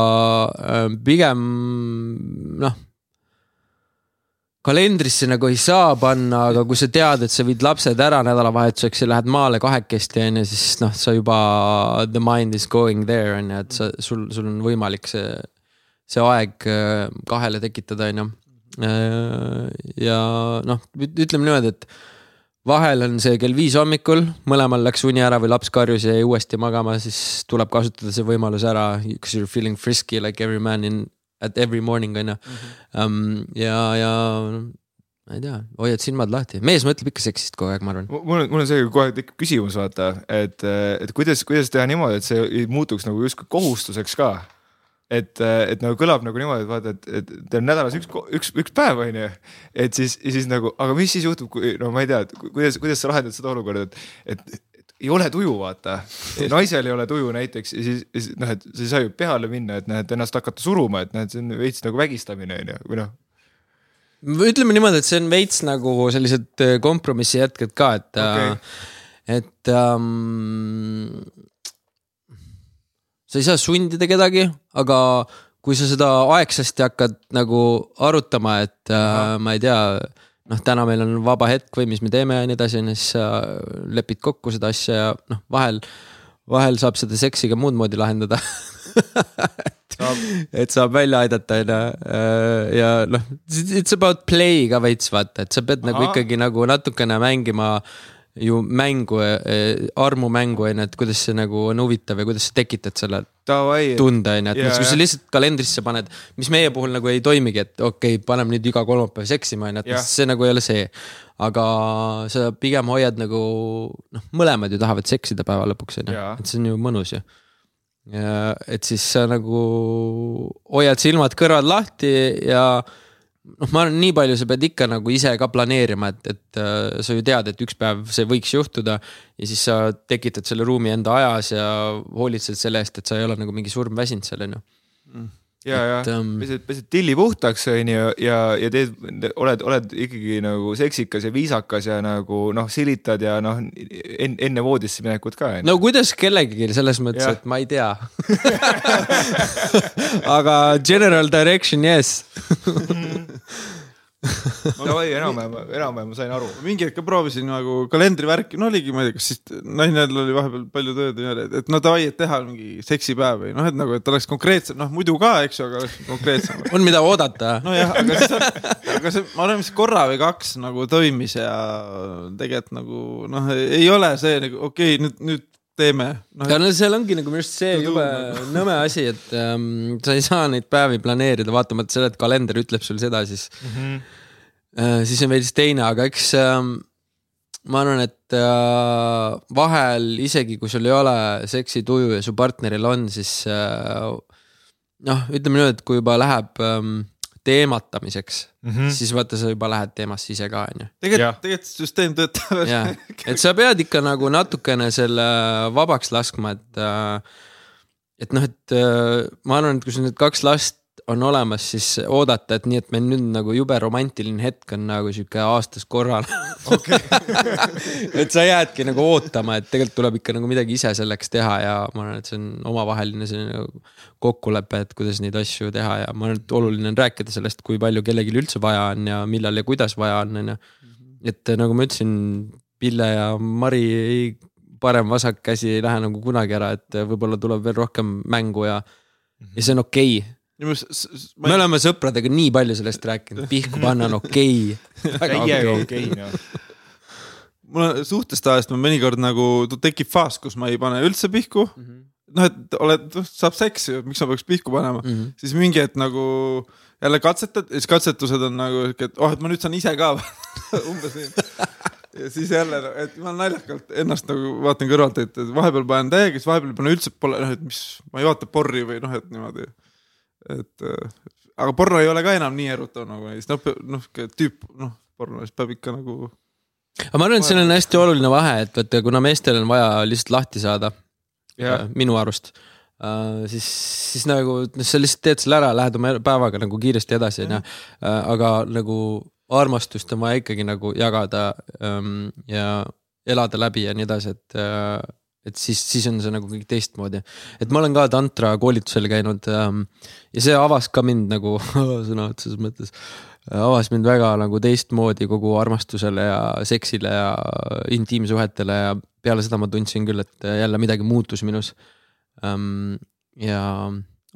äh, pigem noh kalendrisse nagu ei saa panna, aga kui sa tead, et sa viid lapsed ära nädalavahetuseks ja lähed maale kahekesti on ju, siis noh, sa juba the mind is going there on ju, et sa, sul, sul on võimalik see, see aeg äh, kahele tekitada, on ju. ja noh, ütleme niimoodi, et vahel on see kell viis hommikul, mõlemal läks uni ära või laps karjus ja jäi uuesti magama, siis tuleb kasutada see võimalus ära, because you are feeling frisky like every man in at every morning on ju. Mhm. ja, ja ma ei tea, hoiad silmad lahti, mees mõtleb ikka seksist kogu aeg, ma arvan. mul on, mul on see kohe tekib küsimus, vaata, et, et kuidas, kuidas teha niimoodi, et see ei muutuks nagu justkui kohustuseks ka et, et nagu kõlab nagu niimoodi, et vaata, et, et teil on nädalas üks, üks, üks päev, on ju. et siis, siis nagu, aga mis siis juhtub, kui no ma ei tea, kuidas, kuidas sa lahendad seda olukorda, et, et, ei ole tuju, vaata. naisel ei ole tuju näiteks ja siis, siis noh, et sa ei saa ju peale minna, et et ennast hakata suruma, et et see on veits nagu vägistamine on ju, või noh ütleme niimoodi, et see on veits nagu sellised äh, kompromissi jätked ka, et okay., et ähm, sa ei saa sundida kedagi, aga kui sa seda aegsasti hakkad nagu arutama, et äh, ma ei tea, noh, täna meil on vaba hetk või mis me teeme ja nii edasi, on ju, siis sa lepid kokku seda asja ja noh, vahel, vahel saab seda seksi ka muud moodi lahendada et saab välja aidata, on ju. Äh, ja noh, it's about play ka veits vaata, et sa pead Aha. nagu ikkagi nagu natukene mängima ju mängu, armumängu on ju, et kuidas see nagu on huvitav ja kuidas sa tekitad selle Davai, tunde on ju, et yeah, kui sa lihtsalt kalendrisse paned, mis meie puhul nagu ei toimigi, et okei okay,, paneme nüüd iga kolmapäev seksima on ju, et yeah. see nagu ei ole see. aga sa pigem hoiad nagu noh, mõlemad ju tahavad seksida päeva lõpuks on ju et see on ju mõnus ju. ja et siis sa nagu hoiad silmad kõrvad lahti ja noh, ma arvan, nii palju sa pead ikka nagu ise ka planeerima, et, et äh, sa ju tead, et üks päev see võiks juhtuda. ja siis sa tekitad selle ruumi enda ajas ja hoolitsed selle eest, et sa ei ole nagu mingi surmväsinud seal on ju. ja, ja et, ähm, pesed, pesed tilli puhtaks, onju, ja, ja teed, oled, oled ikkagi nagu seksikas ja viisakas ja nagu noh, silitad ja noh, enne, enne voodisse minekut ka, no kuidas kellelgi selles mõttes, et ma ei tea. Aga general direction yes. Davai, enam-vähem, enam-vähem ma sain aru. mingi hetk ka proovisin nagu kalendrivärki, no oligi, ma ei tea, kas siis nainel oli vahepeal palju tööd ja nii edasi, et no davai, et teha mingi seksipäev või noh, et nagu, et oleks konkreetsem, noh muidu ka, eks ju, aga oleks konkreetsem. on mida oodata. nojah, aga siis on, aga see, ma arvan, mis korra või kaks nagu toimis ja tegelikult nagu noh, ei ole see nagu okei okay,, nüüd, nüüd teeme no,. aga no seal ongi nagu minu arust see jube nõme asi, et ähm, sa ei saa neid päevi planeerida, vaatamata sellele, et kalender ütleb sul seda, siis Mhm. äh,, siis on veits teine, aga eks ähm, ma arvan, et äh, vahel isegi kui sul ei ole seksituju ja su partneril on, siis äh, noh, ütleme niimoodi, et kui juba läheb ähm, teematamiseks mm, -hmm. siis vaata, sa juba lähed teemasse ise ka, onju. Jah. tegelikult, tegelikult süsteem töötab jah, et sa pead ikka nagu natukene selle vabaks laskma, et. et noh, et äh, ma arvan, et kui sul need kaks last on olemas, siis oodata, et nii, et meil nüüd nagu jube romantiline hetk on nagu sihuke aastas korral okay. et sa jäädki nagu ootama, et tegelikult tuleb ikka nagu midagi ise selleks teha ja ma arvan, et see on omavaheline selline kokkulepe, et kuidas neid asju teha ja ma arvan, et oluline on rääkida sellest, kui palju kellelgi üldse vaja on ja millal ja kuidas vaja on, onju. et nagu ma ütlesin, Pille ja Mari ei, parem-vasak käsi ei lähe nagu kunagi ära, et võib-olla tuleb veel rohkem mängu ja, ja see on okei okay.. Me oleme sõpradega nii palju sellest rääkinud, pihku panna on okei okay.. täiega okei, noh. mul on suhtest ajast ma mõnikord nagu tekib faas, kus ma ei pane üldse pihku. noh, et oled, saab seksi, miks ma peaks pihku panema mm, -hmm. siis mingi hetk nagu jälle katsetad ja siis katsetused on nagu siuke, et oh, et ma nüüd saan ise ka umbes nii. ja siis jälle, et ma naljakalt ennast nagu vaatan kõrvalt, et et vahepeal panen täiega, siis vahepeal ei pane üldse, pole noh, et mis, ma ei vaata porri või noh, et niimoodi. Et äh, aga porno ei ole ka enam nii erutav nagu näiteks noh, noh tüüp noh, porno, siis peab ikka nagu aga ma arvan, et seal on hästi oluline vahe, et vaata, kuna meestel on vaja lihtsalt lahti saada, jah, minu arust Uh, siis, siis nagu noh, sa lihtsalt teed selle ära, lähed oma päevaga nagu kiiresti edasi onju. aga nagu armastust on vaja ikkagi nagu jagada um, ja elada läbi ja nii edasi, et uh, et siis, siis on see nagu kõik teistmoodi. et ma olen ka tantra koolitusel käinud um, ja see avas ka mind nagu sõna otseses mõttes, avas mind väga nagu teistmoodi kogu armastusele ja seksile ja intiimsuhetele ja peale seda ma tundsin küll, et jälle midagi muutus minus um,. ja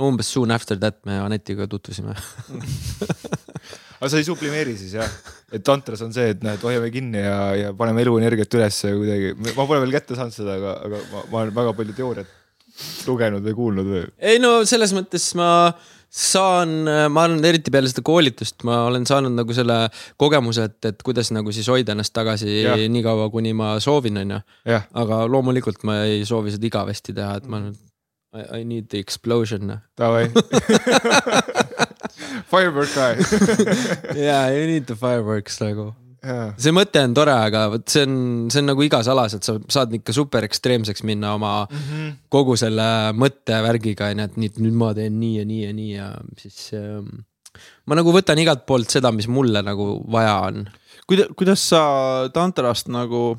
umbes soon after that me Anetiga tutvusime. aga sa ei sublimeeri siis jah, et tantras on see, et näed, hoiame kinni ja, ja paneme eluenergiat ülesse kuidagi, ma pole veel kätte saanud seda, aga, aga ma, ma olen väga palju teooriat lugenud või kuulnud või. ei no selles mõttes ma saan, ma arvan, eriti peale seda koolitust ma olen saanud nagu selle kogemuse, et, et kuidas nagu siis hoida ennast tagasi Jah. nii kaua, kuni ma soovin, onju. jah, aga loomulikult ma ei soovi seda igavesti teha, et ma nüüd I, I need the explosion. davai. Firework ka. Yeah, you need the fireworks nagu. jaa, see mõte on tore, aga vot see on, see on nagu igas alas, et sa saad ikka super ekstreemseks minna oma mm -hmm. kogu selle mõttevärgiga onju, et nii, et nüüd ma teen nii ja nii ja nii ja siis ähm, ma nagu võtan igalt poolt seda, mis mulle nagu vaja on. kuidas, kuidas sa tantrast nagu,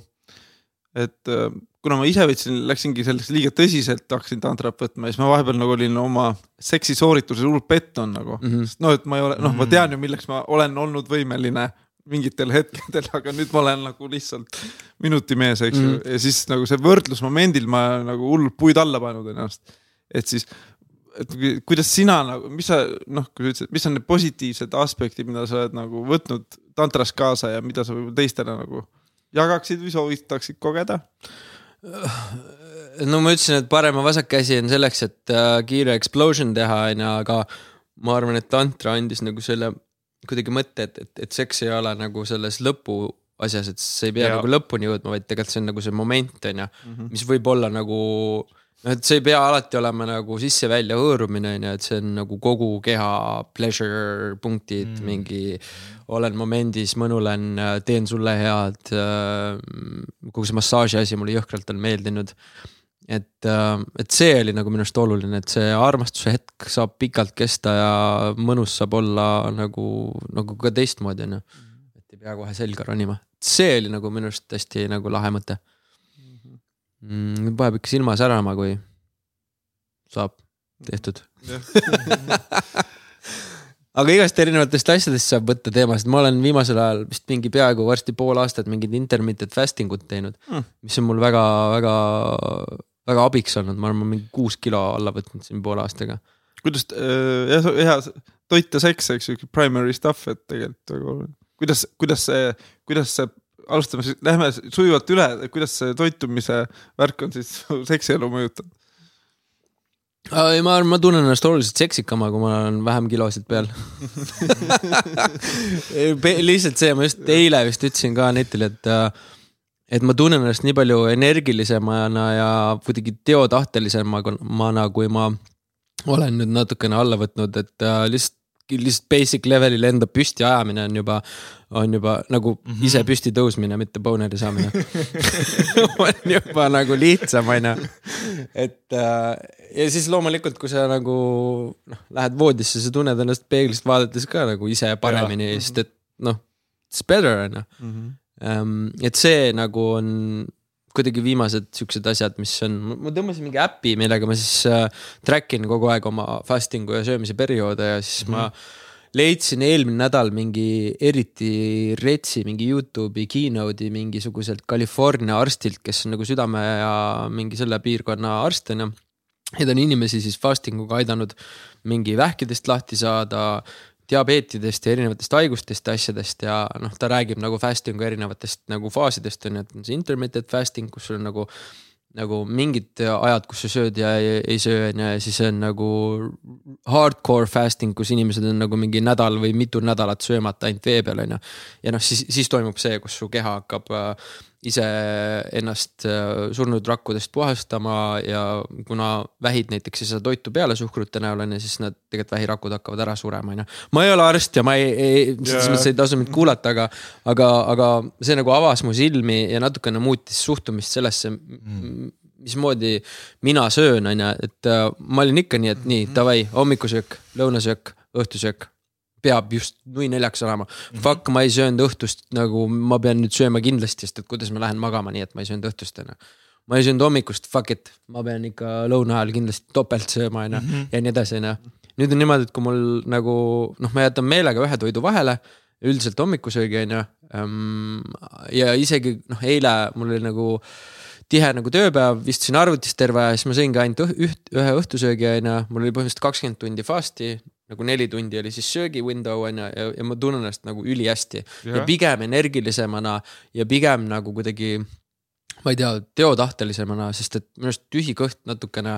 et äh, kuna ma ise võtsin, läksingi selleks liiga tõsiselt, hakkasin tantrat võtma ja siis ma vahepeal nagu olin oma seksisoorituses hullult pettunud nagu mm. Mhm. -hmm. no et ma ei ole, noh, ma tean ju, milleks ma olen olnud võimeline mingitel hetkedel, aga nüüd ma olen nagu lihtsalt minuti mees, eks ju mm, -hmm. ja siis nagu see võrdlusmomendil ma nagu hullult puid alla pannud ennast. et siis, et kui- kuidas sina nagu, mis sa noh, kui sa ütlesid, mis on need positiivsed aspektid, mida sa oled nagu võtnud tantras kaasa ja mida sa võib-olla teistele nagu jagaksid või soovitaksid kogeda? no ma ütlesin, et parem vasak käsi on selleks, et äh, kiire explosion teha, onju, aga ma arvan, et tantra andis nagu selle kuidagi mõtte, et, et, et seks ei ole nagu selles lõpu asjas, et sa ei pea ja. nagu lõpuni jõudma, vaid tegelikult see on nagu see moment, onju, mis võib olla nagu et see ei pea alati olema nagu sisse-välja hõõrumine, onju, et see on nagu kogu keha pleasure punktid mm., mingi olen momendis, mõnulen, teen sulle head. kogu see massaaži asi mulle jõhkralt on meeldinud et, et see oli nagu minu arust oluline, et see armastuse hetk saab pikalt kesta ja mõnus saab olla nagu, nagu ka teistmoodi onju. et ei pea kohe selga ronima, see oli nagu minu arust hästi nagu lahe mõte mm,. paneb ikka silma särama, kui saab tehtud. aga igast erinevatest asjadest saab võtta teemasid, ma olen viimasel ajal vist mingi peaaegu varsti pool aastat mingit intermittent fasting ut teinud mm., mis on mul väga, väga, väga abiks olnud, ma olen mingi kuus kilo alla võtnud siin poole aastaga. kuidas äh, jah, hea toit ja seks, eks ju, primary stuff, et tegelikult väga oluline. kuidas, kuidas see, kuidas see, alustame siis, lähme sujuvalt üle, kuidas see toitumise värk on siis seksielu mõjutanud? ei, ma arvan, ma tunnen ennast oluliselt seksikama, kui ma olen vähem kilosid peal. lihtsalt see, ma just eile vist ütlesin ka netile, et, et ma tunnen ennast nii palju energilisemana ja kuidagi teotahtelisemana, kui ma olen nüüd natukene alla võtnud, et äh, lihtsalt lihtsalt basic level'il enda püsti ajamine on juba, on juba nagu mm -hmm. ise püsti tõusmine, mitte boner'i saamine on juba nagu lihtsam, onju. et äh, ja siis loomulikult, kui sa nagu noh, lähed voodisse, sa tunned ennast peeglist vaadates ka nagu ise paremini, sest et noh, it's better onju. Um, et see nagu on kuidagi viimased siuksed asjad, mis on, ma tõmbasin mingi äpi, millega ma siis äh, track in kogu aeg oma fasting'u ja söömise perioode ja siis mm -hmm. ma leidsin eelmine nädal mingi eriti retsi mingi Youtube'i keynote'i mingisuguselt California arstilt, kes on nagu südame ja mingi selle piirkonna arst on ju. ja ta on inimesi siis fasting uga aidanud mingi vähkidest lahti saada diabeetidest ja erinevatest haigustest ja asjadest ja noh, ta räägib nagu fasting'u erinevatest nagu faasidest on ju, et on see intermittent fasting, kus sul on nagu. nagu mingid ajad, kus sa sööd ja ei, ei söö on ju ja siis on nagu hardcore fasting, kus inimesed on nagu mingi nädal või mitu nädalat söömata ainult vee peal on ju. ja noh, siis, siis toimub see, kus su keha hakkab äh, ise ennast äh, surnud rakkudest puhastama ja kuna vähid näiteks ei saa toitu peale suhkrute näol on ju, siis nad tegelikult vähirakud hakkavad ära surema, on ju. ma ei ole arst ja ma ei, ei, selles mõttes ei tasu mind kuulata, aga, aga, aga see nagu avas mu silmi ja natukene muutis suhtumist sellesse mm. mismoodi mina söön, on ju, et äh, ma olin ikka nii, et nii davai, hommikusöök, lõunasöök, õhtusöök peab just nui neljaks olema mm. -hmm. Fuck, ma ei söönud õhtust nagu ma pean nüüd sööma kindlasti, sest et kuidas ma lähen magama nii, et ma ei söönud õhtust onju. ma ei söönud hommikust, fuck it, ma pean ikka lõuna ajal kindlasti topelt sööma onju ja nii edasi onju. nüüd on niimoodi, et kui mul nagu noh, ma jätan meelega ühe toidu vahele, üldiselt hommikusöögi onju. ja isegi noh, eile mul oli nagu tihe nagu tööpäev, istusin arvutis terve aja, siis ma sõingi ainult üht, ühe õhtusöögi onju, mul oli põhimõtteliselt kakskümmend tundi fast'i nagu neli tundi oli siis söögi window on ju ja, ja ma tunnen ennast nagu ülihästi ja. ja pigem energilisemana ja pigem nagu kuidagi ma ei tea, teotahtelisemana, sest et minu arust tühi kõht natukene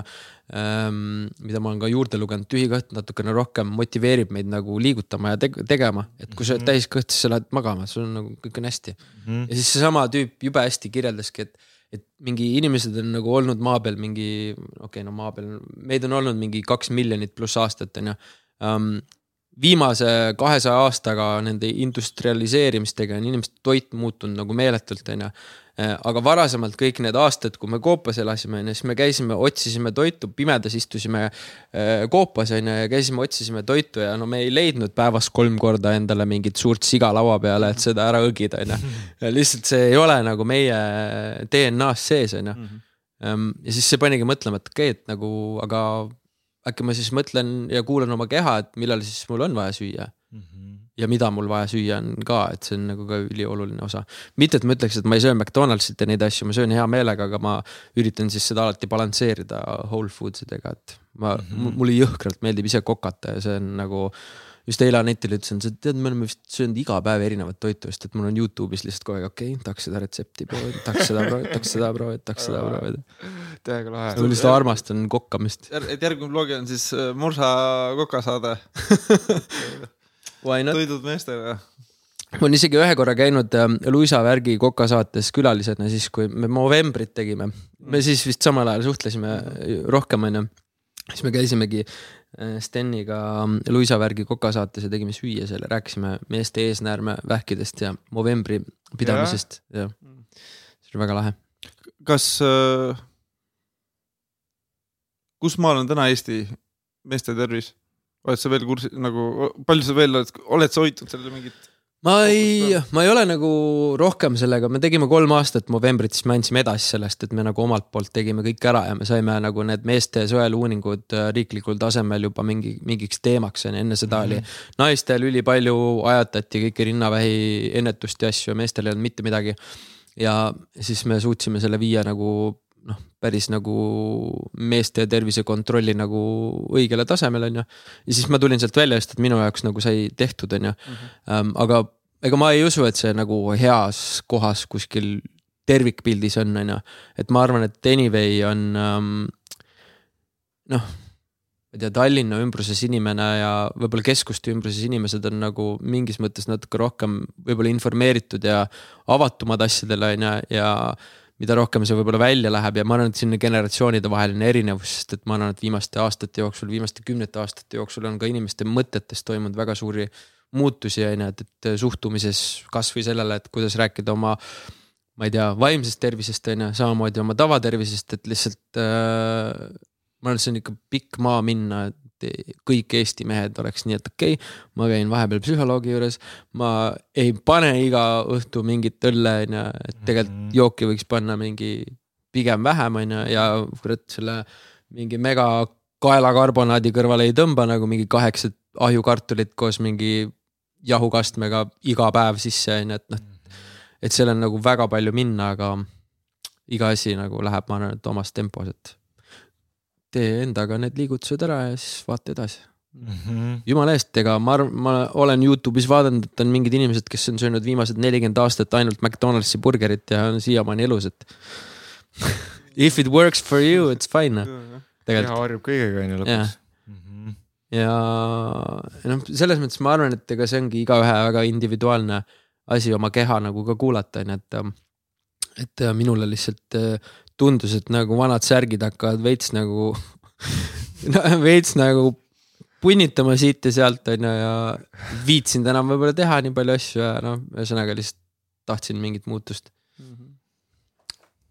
ähm,, mida ma olen ka juurde lugenud, tühi kõht natukene rohkem motiveerib meid nagu liigutama ja teg tegema, et kui sa oled täis kõht, siis sa lähed magama, sul on nagu kõik on hästi mm. -hmm. ja siis seesama tüüp jube hästi kirjeldaski, et et mingi inimesed on nagu olnud maa peal mingi, okei okay,, no maa peal, meid on olnud mingi kaks miljonit pluss aastat on ju. Viimase kahesaja aastaga nende industrialiseerimistega on inimeste toit muutunud nagu meeletult, on ju. aga varasemalt kõik need aastad, kui me koopas elasime, on ju, siis me käisime, otsisime toitu, pimedas istusime äh, koopas on ju ja käisime, otsisime toitu ja no me ei leidnud päevas kolm korda endale mingit suurt siga laua peale, et seda ära õgida, on ju. lihtsalt see ei ole nagu meie DNA-s sees, on ju. ja siis see panigi mõtlema, et okei okay,, et nagu, aga äkki ma siis mõtlen ja kuulan oma keha, et millal siis mul on vaja süüa mm. -hmm. ja mida mul vaja süüa on ka, et see on nagu ka ülioluline osa. mitte, et ma ütleks, et ma ei söö McDonaldsit ja neid asju, ma söön hea meelega, aga ma üritan siis seda alati balansseerida whole foods idega, et ma mm, -hmm. mulle jõhkralt meeldib ise kokata ja see on nagu just eile Anetile ütlesin, sa tead, me oleme vist söönud iga päev erinevat toitu, sest et mul on Youtube'is lihtsalt kogu aeg, okei okay,, tahaks seda retsepti proovida, tahaks seda proovida, tahaks seda proovida, tahaks seda proovida. täiega ma lahe. lihtsalt armastan kokkamist. et järgmine vlog on siis äh, Morsa kokasaade, toidud meestele. ma olen isegi ühe korra käinud äh, Luisa värgi kokasaates külalisena siis, kui me Movembrit tegime. me siis vist samal ajal suhtlesime rohkem, onju. siis me käisimegi Steniga Luisa värgi kokasaates ja tegime süüa seal ja rääkisime meeste eesnäärmevähkidest ja Movembri pidamisest ja see oli väga lahe. kas äh,, kus maal on täna Eesti meeste tervis? oled sa veel kursis, nagu palju sa veel oled, oled sa hoidnud sellele mingit? Ma ei, ma ei ole nagu rohkem sellega, me tegime kolm aastat Movembrit, siis me andsime edasi sellest, et me nagu omalt poolt tegime kõik ära ja me saime nagu need meeste sõeluuringud äh, riiklikul tasemel juba mingi, mingiks teemaks onju, enne seda mm -hmm. oli naistel ülipalju ajatati kõiki rinnavähi ennetust ja asju ja meestel ei olnud mitte midagi. ja siis me suutsime selle viia nagu noh, päris nagu meeste tervisekontrolli nagu õigele tasemele onju. ja siis ma tulin sealt välja just, et minu jaoks nagu sai tehtud onju ähm,. aga ega ma ei usu, et see nagu heas kohas kuskil tervikpildis on, onju. et ma arvan, et anyway on ähm, noh, ma ei tea, Tallinna ümbruses inimene ja võib-olla keskuste ümbruses inimesed on nagu mingis mõttes natuke rohkem võib-olla informeeritud ja avatumad asjadele onju ja mida rohkem see võib-olla välja läheb ja ma arvan, et siin on generatsioonide vaheline erinevus, sest et ma arvan, et viimaste aastate jooksul, viimaste kümnete aastate jooksul on ka inimeste mõtetes toimunud väga suuri muutusi on ju, et, et suhtumises kasvõi sellele, et kuidas rääkida oma ma ei tea, vaimsest tervisest on ju, samamoodi oma tavatervisest, et lihtsalt äh, ma arvan, et see on ikka pikk maa minna, et kõik Eesti mehed oleks nii, et okei okay,, ma käin vahepeal psühholoogi juures, ma ei pane iga õhtu mingit õlle on ju, et tegelikult Mhm. jooki võiks panna mingi pigem vähem on ju ja kurat selle mingi mega kaelakarbonaadi kõrvale ei tõmba nagu mingi kaheksa ahjukartulit koos mingi jahukastmega iga päev sisse on ju, et noh, et seal on nagu väga palju minna, aga iga asi nagu läheb, ma arvan, et omas tempos, et tee endaga need liigutused ära ja siis vaata edasi. jumala eest, ega ma arvan, ma olen Youtube'is vaadanud, et on mingid inimesed, kes on söönud viimased nelikümmend aastat ainult McDonaldsi burgerit ja on siiamaani elus, et if it works for you, it's fine, keha harjub kõigega onju Jah. lõpuks. Mhm. ja noh, selles mõttes ma arvan, et ega see ongi igaühe väga individuaalne asi oma keha nagu ka kuulata, onju, et. et minule lihtsalt tundus, et nagu vanad särgid hakkavad veits nagu no,, veits nagu punnitama siit ja sealt onju ja viitsinud enam võib-olla teha nii palju asju ja noh, ühesõnaga lihtsalt tahtsin mingit muutust.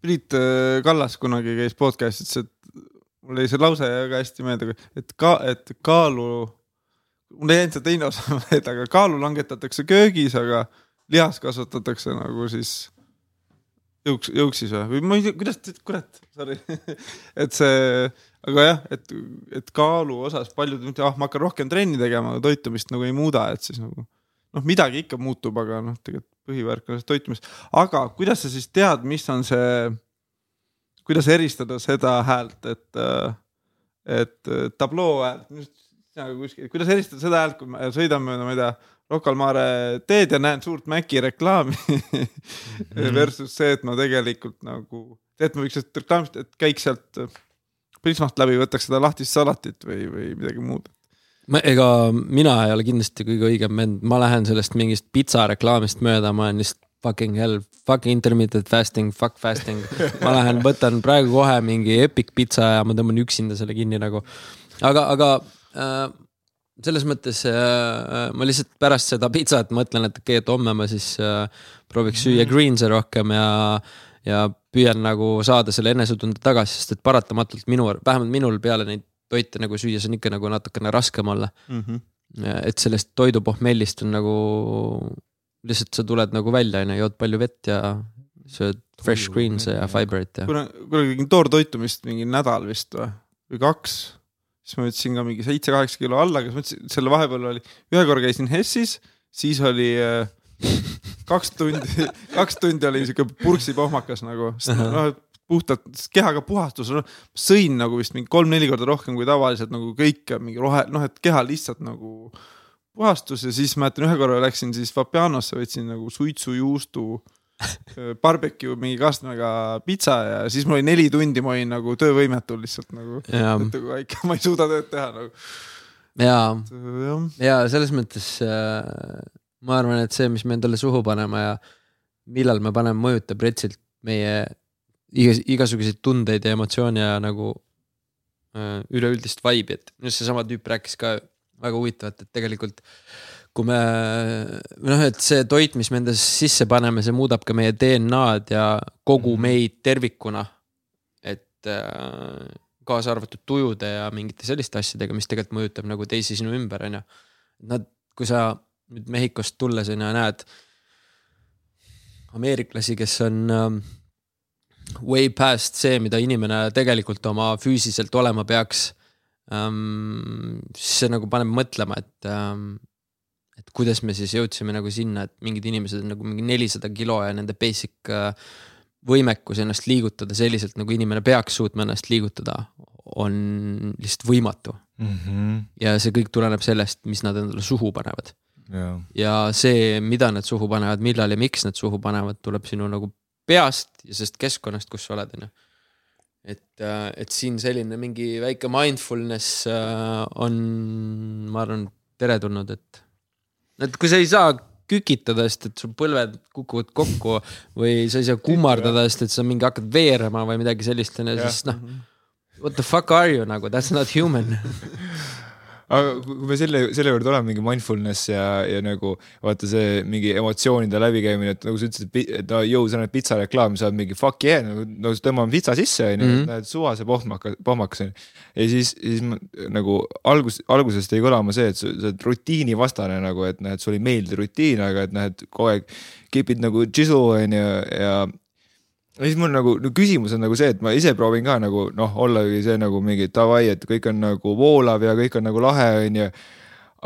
Priit äh, Kallas kunagi käis podcast'is, et mul jäi see lause väga hästi meelde, et ka, et kaalu, mul ei jäänud see teine osa meelde, aga kaalu langetatakse köögis, aga lihas kasvatatakse nagu siis jõuks, jõuksis või, või ma ei tea, kuidas, kurat, sorry, et see, aga jah, et, et kaalu osas paljud ah ma hakkan rohkem trenni tegema, aga toitumist nagu ei muuda, et siis nagu noh, midagi ikka muutub, aga noh, tegelikult põhivärk on selles toitumises, aga kuidas sa siis tead, mis on see, kuidas eristada seda häält, et, et tabloo häält, kuskil, kuidas eristada seda häält, kui me sõidame, ma ei tea, Rocca al Mare teed ja näen suurt Maci reklaami versus see, et ma tegelikult nagu, et ma võiks sealt reklaamist, et käiks sealt Prismast läbi, võtaks seda lahtist salatit või, või midagi muud. ma, ega mina ei ole kindlasti kõige õigem vend, ma lähen sellest mingist pitsa reklaamist mööda, ma olen lihtsalt fucking hell, fuck intermittent fasting, fuck fasting. ma lähen, võtan praegu kohe mingi epic pitsa ja ma tõmban üksinda selle kinni nagu. aga, aga äh, selles mõttes äh, ma lihtsalt pärast seda pitsat mõtlen, et okei okay,, et homme ma siis äh, prooviks süüa green'e rohkem ja, ja püüan nagu saada selle enesetunde tagasi, sest et paratamatult minu, vähemalt minul peale neid toite nagu süües on ikka nagu natukene raskem olla. Mm -hmm. et sellest toidupohmellist on nagu, lihtsalt sa tuled nagu välja onju, jood palju vett ja sööd fresh greens'e ja fiber'it ja. kuna, kunagi tegin toortoitumist mingi nädal vist või, või kaks, siis ma võtsin ka mingi seitse-kaheksa kilo alla, aga siis mõtlesin, selle vahepeal oli, ühe korra käisin Hessis, siis oli äh, kaks tundi, kaks tundi oli siuke purksipohmakas nagu, noh puhtalt kehaga puhastus, noh sõin nagu vist mingi kolm-neli korda rohkem kui tavaliselt nagu kõike mingi rohe, noh et keha lihtsalt nagu puhastus ja siis mäletan ühe korra läksin siis Vapianosse, võtsin nagu suitsujuustu barbecue mingi kastmega pitsa ja siis mul oli neli tundi, ma olin nagu töövõimetu lihtsalt nagu. et nagu ikka ma ei suuda tööd teha nagu. ja, jah, ja selles mõttes äh, ma arvan, et see, mis me endale suhu paneme ja millal me paneme, mõjutab retsilt meie igas, igasuguseid tundeid ja emotsioone ja nagu äh, üleüldist vibe'i, et arust seesama tüüp rääkis ka väga huvitavat, et tegelikult kui me noh, et see toit, mis me endasse sisse paneme, see muudab ka meie DNA-d ja kogu Mhm. meid tervikuna. et äh, kaasa arvatud tujude ja mingite selliste asjadega, mis tegelikult mõjutab nagu teisi sinu ümber, on ju. Nad, kui sa nüüd Mehhikost tulles on ju näed ameeriklasi, kes on ähm, way past see, mida inimene tegelikult oma füüsiliselt olema peaks ähm,. siis see nagu paneb mõtlema, et ähm, et kuidas me siis jõudsime nagu sinna, et mingid inimesed on nagu mingi nelisada kilo ja nende basic äh, võimekus ennast liigutada selliselt, nagu inimene peaks suutma ennast liigutada, on lihtsalt võimatu. mm. -hmm. ja see kõik tuleneb sellest, mis nad endale suhu panevad ja, ja see, mida nad suhu panevad, millal ja miks nad suhu panevad, tuleb sinu nagu peast ja sellest keskkonnast, kus sa oled, on ju. et, et siin selline mingi väike mindfulness äh, on, ma arvan, teretulnud, et, et kui sa ei saa kükitada, sest et sul põlved kukuvad kokku või sa ei saa kummardada, sest et sa mingi hakkad veerema või midagi sellist, on ju, siis noh. What the fuck are you nagu, that's not human aga kui me selle, selle juurde oleme, mingi mindfulness ja, ja nagu vaata see mingi emotsioonide läbikäimine, et nagu sa ütlesid, et no jõu, sa näed pitsareklaami, sa oled mingi fuck yeah, nagu no tõmbame pitsa sisse onju Mhm. näed suva see pohmakas, pohmakas onju. ja siis, siis ma, nagu algus, algusest jäi kõlama see, et sa, sa oled rutiinivastane nagu, et et sulle ei meeldi rutiin, aga et et kogu aeg kipid nagu džisu onju ja ja siis mul nagu no küsimus on nagu see, et ma ise proovin ka nagu noh, ollagi see nagu mingi davai, et kõik on nagu voolav ja kõik on nagu lahe, onju.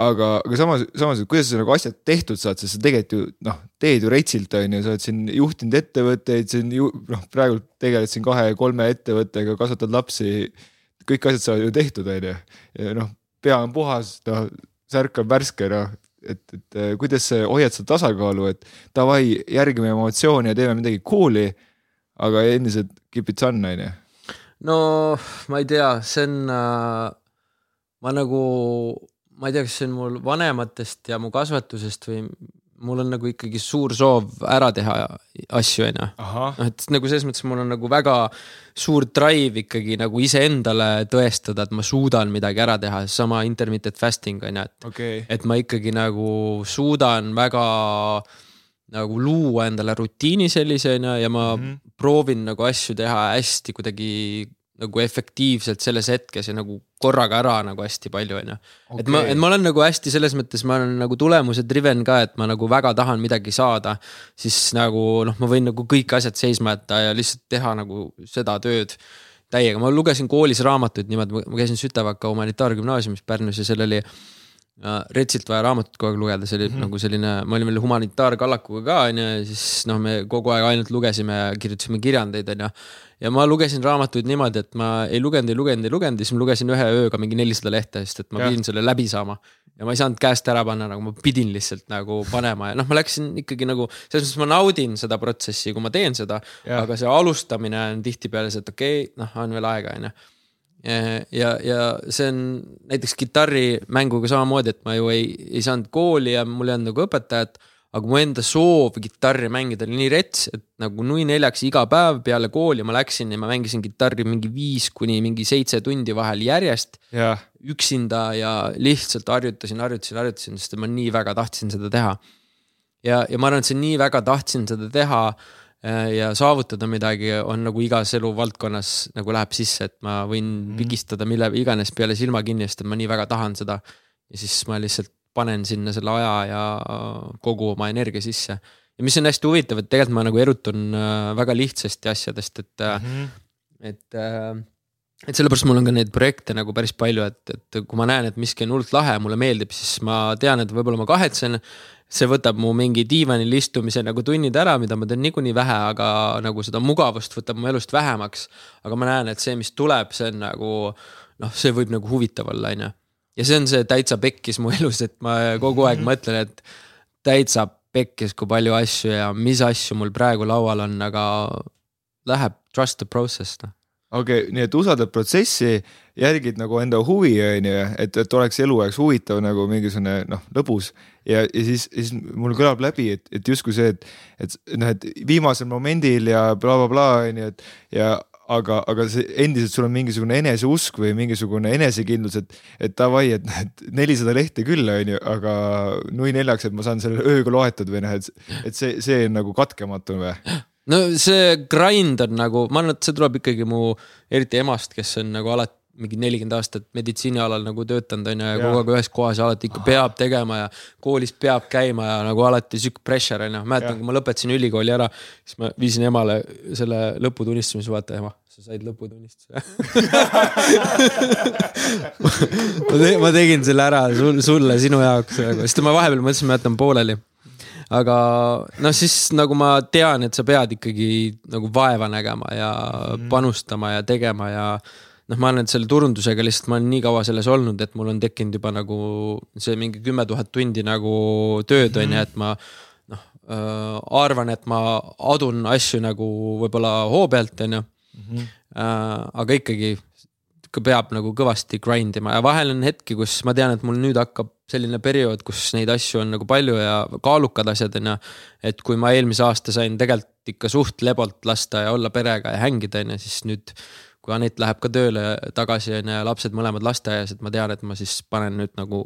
aga, aga samas, samas, et kuidas sa nagu asjad tehtud saad, sest sa tegelikult ju noh, teed ju retsilt onju, sa oled siin juhtinud ettevõtteid siin ju noh, praegu tegeled siin kahe-kolme ettevõttega, kasvatad lapsi. kõik asjad saavad ju tehtud, onju ja noh, pea on puhas, noh särk on värske, noh et, et kuidas sa hoiad seda tasakaalu, et davai, järgime emotsiooni ja teeme midagi cool'i aga endiselt keep it fun onju. no ma ei tea, see on äh,, ma nagu, ma ei tea, kas see on mul vanematest ja mu kasvatusest või mul on nagu ikkagi suur soov ära teha asju, onju. ahah, noh, et nagu selles mõttes mul on nagu väga suur drive ikkagi nagu iseendale tõestada, et ma suudan midagi ära teha, sama intermittent fasting on ju, et okay., et ma ikkagi nagu suudan väga nagu luua endale rutiini sellise onju ja ma mm. -hmm. proovin nagu asju teha hästi kuidagi nagu efektiivselt selles hetkes ja nagu korraga ära nagu hästi palju onju okay.. et ma, et ma olen nagu hästi selles mõttes, ma olen nagu tulemuse driven ka, et ma nagu väga tahan midagi saada. siis nagu noh, ma võin nagu kõik asjad seisma jätta ja lihtsalt teha nagu seda tööd täiega, ma lugesin koolis raamatuid niimoodi, ma käisin Sütevaka humanitaargümnaasiumis Pärnus ja seal oli äh, retsilt vaja raamatut kogu aeg lugeda, see oli mm -hmm. nagu selline, me olime veel humanitaarkallakuga ka onju ja siis noh, me kogu aeg ainult lugesime ja kirjutasime kirjandeid onju. ja ma lugesin raamatuid niimoodi, et ma ei lugenud, ei lugenud, ei lugenud ja siis ma lugesin ühe ööga mingi nelisada lehte, sest et ma Jah. pidin selle läbi saama. ja ma ei saanud käest ära panna, nagu ma pidin lihtsalt nagu panema ja noh, ma läksin ikkagi nagu selles mõttes ma naudin seda protsessi, kui ma teen seda, aga see alustamine on tihtipeale see, et okei okay,, noh, on veel aega, onju ja, ja see on näiteks kitarrimänguga samamoodi, et ma ju ei, ei saanud kooli ja mul ei olnud nagu õpetajat. aga mu enda soov kitarri mängida oli nii rets, et nagu nui neljaks iga päev peale kooli ma läksin ja ma mängisin kitarri mingi viis kuni mingi seitse tundi vahel järjest jah, üksinda ja lihtsalt harjutasin, harjutasin, harjutasin, sest ma nii väga tahtsin seda teha. ja, ja ma arvan, et see nii väga tahtsin seda teha ja saavutada midagi on nagu igas eluvaldkonnas nagu läheb sisse, et ma võin mm. pigistada mille iganes peale silma kinni, sest et ma nii väga tahan seda. ja siis ma lihtsalt panen sinna selle aja ja kogu oma energia sisse. ja mis on hästi huvitav, et tegelikult ma nagu erutun äh, väga lihtsasti asjadest, et mm, -hmm. et äh, et sellepärast mul on ka neid projekte nagu päris palju, et, et kui ma näen, et miski on hullult lahe, mulle meeldib, siis ma tean, et võib-olla ma kahetsen. See võtab mu mingi diivanil istumise nagu tunnid ära, mida ma teen niikuinii vähe, aga nagu seda mugavust võtab mu elust vähemaks. aga ma näen, et see, mis tuleb, see on nagu noh, see võib nagu huvitav olla, onju. ja see on see täitsa pekkis mu elus, et ma kogu aeg mõtlen, et täitsa pekkis, kui palju asju ja mis asju mul praegu laual on, aga läheb trust the process noh okei okay,, nii et usaldad protsessi, järgid nagu enda huvi, on ju, et, et oleks eluaegs huvitav nagu mingisugune noh, lõbus. Ja, ja siis, siis mul kõlab läbi, et, et justkui see, et, et noh, et viimasel momendil ja blablabla bla, bla, on ju, et ja aga, aga see endiselt sul on mingisugune eneseusk või mingisugune enesekindlus, et, et davai, et, et nelisada lehte küll, on ju, aga nui neljaks, et ma saan selle ööga loetud või noh, et, et see, see on nagu katkematu või? no see grind on nagu, ma arvan, et see tuleb ikkagi mu eriti emast, kes on nagu alati mingi nelikümmend aastat meditsiinialal nagu töötanud on ju ja kogu aeg ühes kohas ja alati ikka peab tegema ja koolis peab käima ja nagu alati sihuke pressure on ju. mäletan, kui ma lõpetasin ülikooli ära, siis ma viisin emale selle lõputunnistuse, siis vaata ema, sa said lõputunnistuse. Ma, te, ma tegin selle ära sul, sulle, sinu jaoks nagu, sest ma vahepeal mõtlesin, ma jätan pooleli. Aga noh, siis nagu ma tean, et sa pead ikkagi nagu vaeva nägema ja mm. panustama ja tegema ja noh, ma arvan, et selle turundusega lihtsalt ma olen nii kaua selles olnud, et mul on tekkinud juba nagu see mingi kümme tuhat tundi nagu tööd on ju, et ma noh äh, arvan, et ma adun asju nagu võib-olla hoo pealt, on ju. Mhm. Äh, aga ikkagi peab nagu kõvasti grind ima ja vahel on hetki, kus ma tean, et mul nüüd hakkab selline periood, kus neid asju on nagu palju ja kaalukad asjad on ju. et kui ma eelmise aasta sain tegelikult ikka suht lebalt lasta ja olla perega ja hängida on ju, siis nüüd. Kui Anett läheb ka tööle tagasi on ju ja lapsed mõlemad lasteaias, et ma tean, et ma siis panen nüüd nagu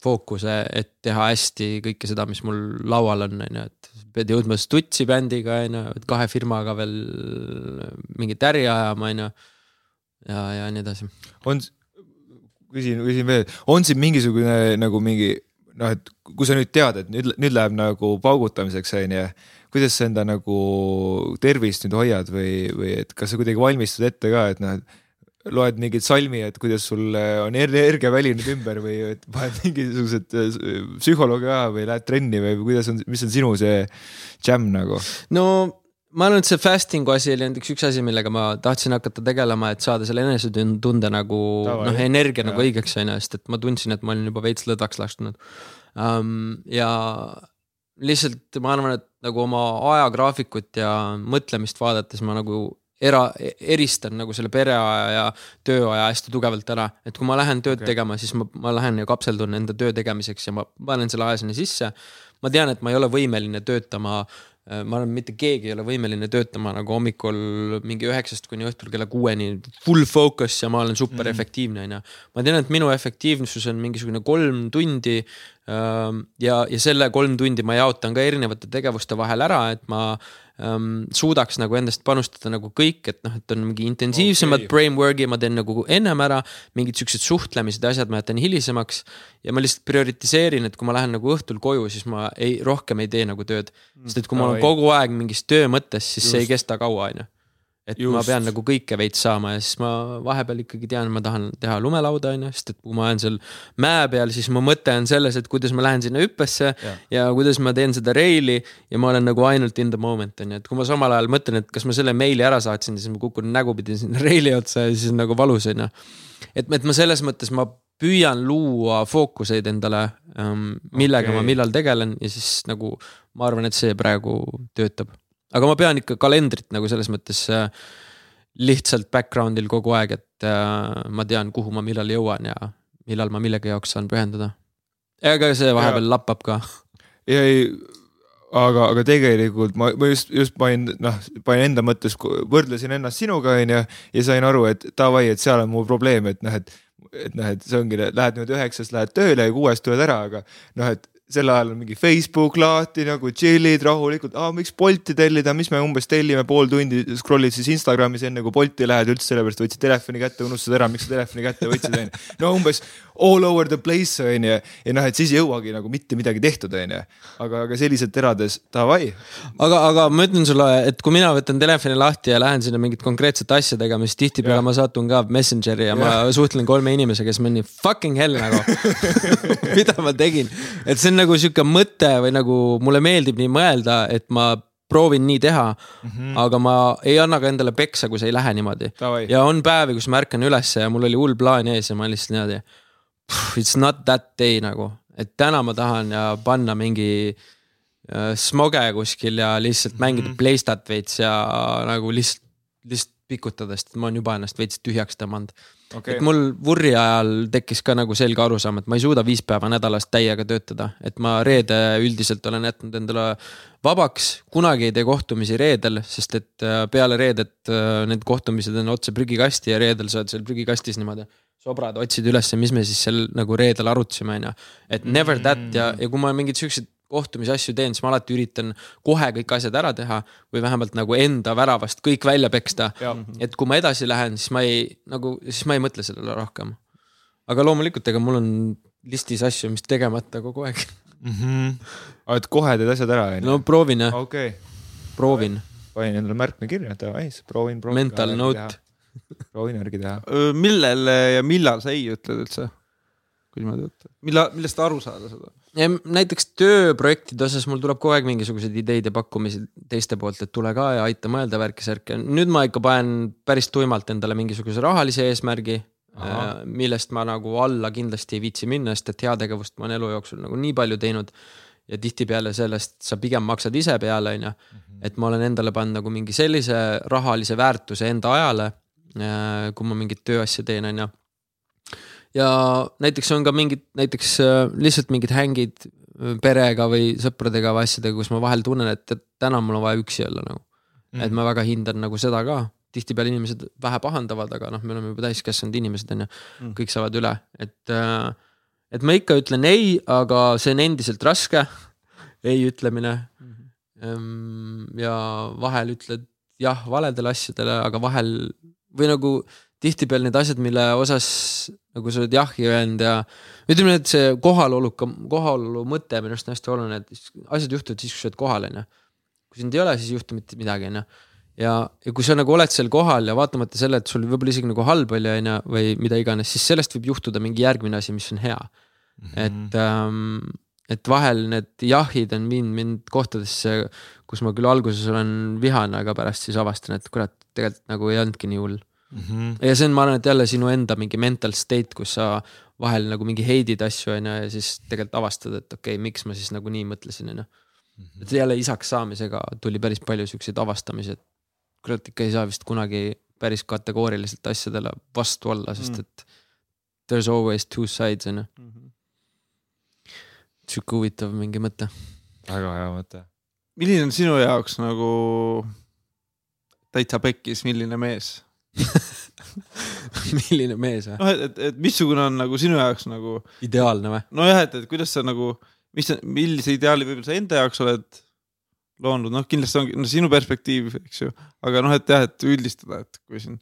fookuse, et teha hästi kõike seda, mis mul laual on, on ju, et pead jõudma Stutsi bändiga on ju, kahe firmaga veel mingit äri ajama, on ju ja, ja nii edasi. on, küsin, küsin veel, on siin mingisugune nagu mingi noh, et kui sa nüüd tead, et nüüd, nüüd läheb nagu paugutamiseks, on ju, kuidas sa enda nagu tervist nüüd hoiad või, või et kas sa kuidagi valmistud ette ka, et noh, et loed mingit salmi, et kuidas sul on energia välinud ümber või et paned mingisugused äh, psühholoogi ka või lähed trenni või kuidas on, mis on sinu see jam nagu? no ma arvan, et see fasting'u asi oli näiteks üks asi, millega ma tahtsin hakata tegelema, et saada selle enesetunde nagu noh, energia ja. nagu õigeks on ju, sest et ma tundsin, et ma olin juba veits lõdvaks lastud um,. ja lihtsalt ma arvan, et nagu oma ajagraafikut ja mõtlemist vaadates ma nagu era, eristan nagu selle pereaja ja tööaja hästi tugevalt ära, et kui ma lähen tööd okay. tegema, siis ma, ma lähen ja kapseldun enda töö tegemiseks ja ma panen selle aja sinna sisse. ma tean, et ma ei ole võimeline töötama äh, ma arvan, mitte keegi ei ole võimeline töötama nagu hommikul mingi üheksast kuni õhtul kella kuueni full focus ja ma olen super mm. efektiivne, onju. ma tean, et minu efektiivsus on mingisugune kolm tundi. Ja, ja selle kolm tundi ma jaotan ka erinevate tegevuste vahel ära, et ma ähm, suudaks nagu endast panustada nagu kõik, et noh, et on mingi intensiivsemad okay. brainwork'i ma teen nagu ennem ära. mingid siuksed suhtlemised ja asjad ma jätan hilisemaks. ja ma lihtsalt prioritiseerin, et kui ma lähen nagu õhtul koju, siis ma ei, rohkem ei tee nagu tööd. sest et kui ma olen kogu aeg mingis töö mõttes, siis Just. see ei kesta kaua, on ju et Just. ma pean nagu kõike veits saama ja siis ma vahepeal ikkagi tean, ma tahan teha lumelauda, on ju, sest et kui ma olen seal mäe peal, siis mu mõte on selles, et kuidas ma lähen sinna hüppesse ja, ja kuidas ma teen seda reili ja ma olen nagu ainult in the moment, on ju, et kui ma samal ajal mõtlen, et kas ma selle meili ära saatsin, siis ma kukun nägupidi sinna reili otsa ja siis on nagu valus, on ju. et, et ma selles mõttes ma püüan luua fookuseid endale ähm,, millega okay. ma millal tegelen ja siis nagu ma arvan, et see praegu töötab aga ma pean ikka kalendrit nagu selles mõttes äh, lihtsalt background'il kogu aeg, et äh, ma tean, kuhu ma millal jõuan ja millal ma millegi jaoks saan pühenduda. ega see vahepeal ja. lappab ka. ja ei, aga, aga tegelikult ma, ma just, just panin, noh, panin enda mõttes, võrdlesin ennast sinuga, onju, ja sain aru, et davai, et seal on mu probleem, et noh, et et noh, et see ongi, lähed nüüd üheksast lähed tööle ja kuuest tuled ära, aga noh, et sel ajal on mingi Facebook lahti nagu chill'id rahulikult, aa miks Bolti tellida, mis me umbes tellime pool tundi, scroll'id siis Instagramis enne kui Bolti lähed üldse sellepärast võtsid telefoni kätte, unustad ära, miks sa telefoni kätte võtsid, onju. no umbes all over the place onju ja noh, et siis ei jõuagi nagu mitte midagi tehtud, onju. aga, aga selliselt elades davai. aga, aga ma ütlen sulle, et kui mina võtan telefoni lahti ja lähen sinna mingit konkreetset asja tegema, siis tihtipeale ma satun ka Messengeri ja, ja ma suhtlen kolme inimesega, kes ma nii fucking hell nagu mida ma tegin, et see on nagu sihuke mõte või nagu mulle meeldib nii mõelda, et ma proovin nii teha mm, -hmm. aga ma ei anna ka endale peksa, kui see ei lähe niimoodi. ja on päevi, kus ma ärkan ülesse ja mul oli hull plaan ees ja ma lihtsalt niimoodi it's not that day nagu, et täna ma tahan ja panna mingi äh, smoge kuskil ja lihtsalt mängida mm -hmm. Playstat veits ja nagu lihtsalt, lihtsalt pikutada, sest ma olen juba ennast veits tühjaks tõmmanud. Okay.. et mul vurri ajal tekkis ka nagu selge arusaam, et ma ei suuda viis päeva nädalas täiega töötada, et ma reede üldiselt olen jätnud endale vabaks, kunagi ei tee kohtumisi reedel, sest et äh, peale reedet äh, need kohtumised on otse prügikasti ja reedel sa oled seal prügikastis niimoodi sobrad, otsid ülesse, mis me siis seal nagu reedel arutasime, on ju. et never that ja, ja kui ma mingeid siukseid kohtumise asju teen, siis ma alati üritan kohe kõik asjad ära teha või vähemalt nagu enda väravast kõik välja peksta. et kui ma edasi lähen, siis ma ei nagu, siis ma ei mõtle sellele rohkem. aga loomulikult, ega mul on listis asju, mis tegemata kogu aeg mm. -hmm. et kohe teed asjad ära, on ju? no proovin jah okay.. proovin. panin endale märkme kirja, davai, proovin, proovin. Mental note proovin järgi teha. millele ja millal sa ei ütled üldse? kui niimoodi võtta, millal, millest aru saada seda? näiteks tööprojektide osas mul tuleb kogu aeg mingisuguseid ideid ja pakkumisi teiste poolt, et tule ka ja aita mõelda värki-särki. nüüd ma ikka panen päris tuimalt endale mingisuguse rahalise eesmärgi, äh, millest ma nagu alla kindlasti ei viitsi minna, sest et heategevust ma olen elu jooksul nagu nii palju teinud. ja tihtipeale sellest sa pigem maksad ise peale, on ju. Mhm. et ma olen endale pannud nagu mingi sellise rahalise väärtuse enda ajale, äh, kui ma mingit tööasja teen, on ju ja näiteks on ka mingid, näiteks äh, lihtsalt mingid hängid äh, perega või sõpradega või asjadega, kus ma vahel tunnen, et, täna mul on vaja üksi olla nagu mm.. et ma väga hindan nagu seda ka, tihtipeale inimesed vähe pahandavad, aga noh, me oleme juba täiskasvanud inimesed on ju mm., kõik saavad üle, et äh,. et ma ikka ütlen ei, aga see on endiselt raske ei ütlemine mm. -hmm. ja vahel ütled jah valedele asjadele, aga vahel või nagu tihtipeale need asjad, mille osas nagu sa oled jahhi öelnud ja ütleme, et see kohalolu, kohalolu mõte minu arust on hästi oluline, et asjad juhtuvad siis, kui sa oled kohal, on ju. kui sind ei ole, siis ei juhtu mitte midagi, on ju. ja, ja kui sa nagu oled seal kohal ja vaatamata selle, et sul võib-olla isegi nagu halb oli, on ju, või mida iganes, siis sellest võib juhtuda mingi järgmine asi, mis on hea mm. -hmm. et ähm, et vahel need jahid on viinud mind kohtadesse, kus ma küll alguses olen vihane, aga pärast siis avastan, et kurat, tegelikult nagu ei olnudki nii hull mm. -hmm. ja see on, ma arvan, et jälle sinu enda mingi mental state, kus sa vahel nagu mingi heidid asju, on ju, ja siis tegelikult avastad, et okei okay,, miks ma siis nagu nii mõtlesin, on ju. Mhm. et jälle isaks saamisega tuli päris palju siukseid avastamisi, et kurat ikka ei saa vist kunagi päris kategooriliselt asjadele vastu olla, sest mhm. et there is always two sides, on ju. Sihuke huvitav mingi mõte. väga hea mõte. milline on sinu jaoks nagu täitsa pekkis, milline mees milline mees või? noh, et, et, et missugune on nagu sinu jaoks nagu. ideaalne või? nojah, et, et kuidas sa nagu, mis, millise ideaali võib-olla sa enda jaoks oled loonud, noh, kindlasti ongi no, sinu perspektiiv, eks ju, aga noh, et jah, et üldistada, et kui siin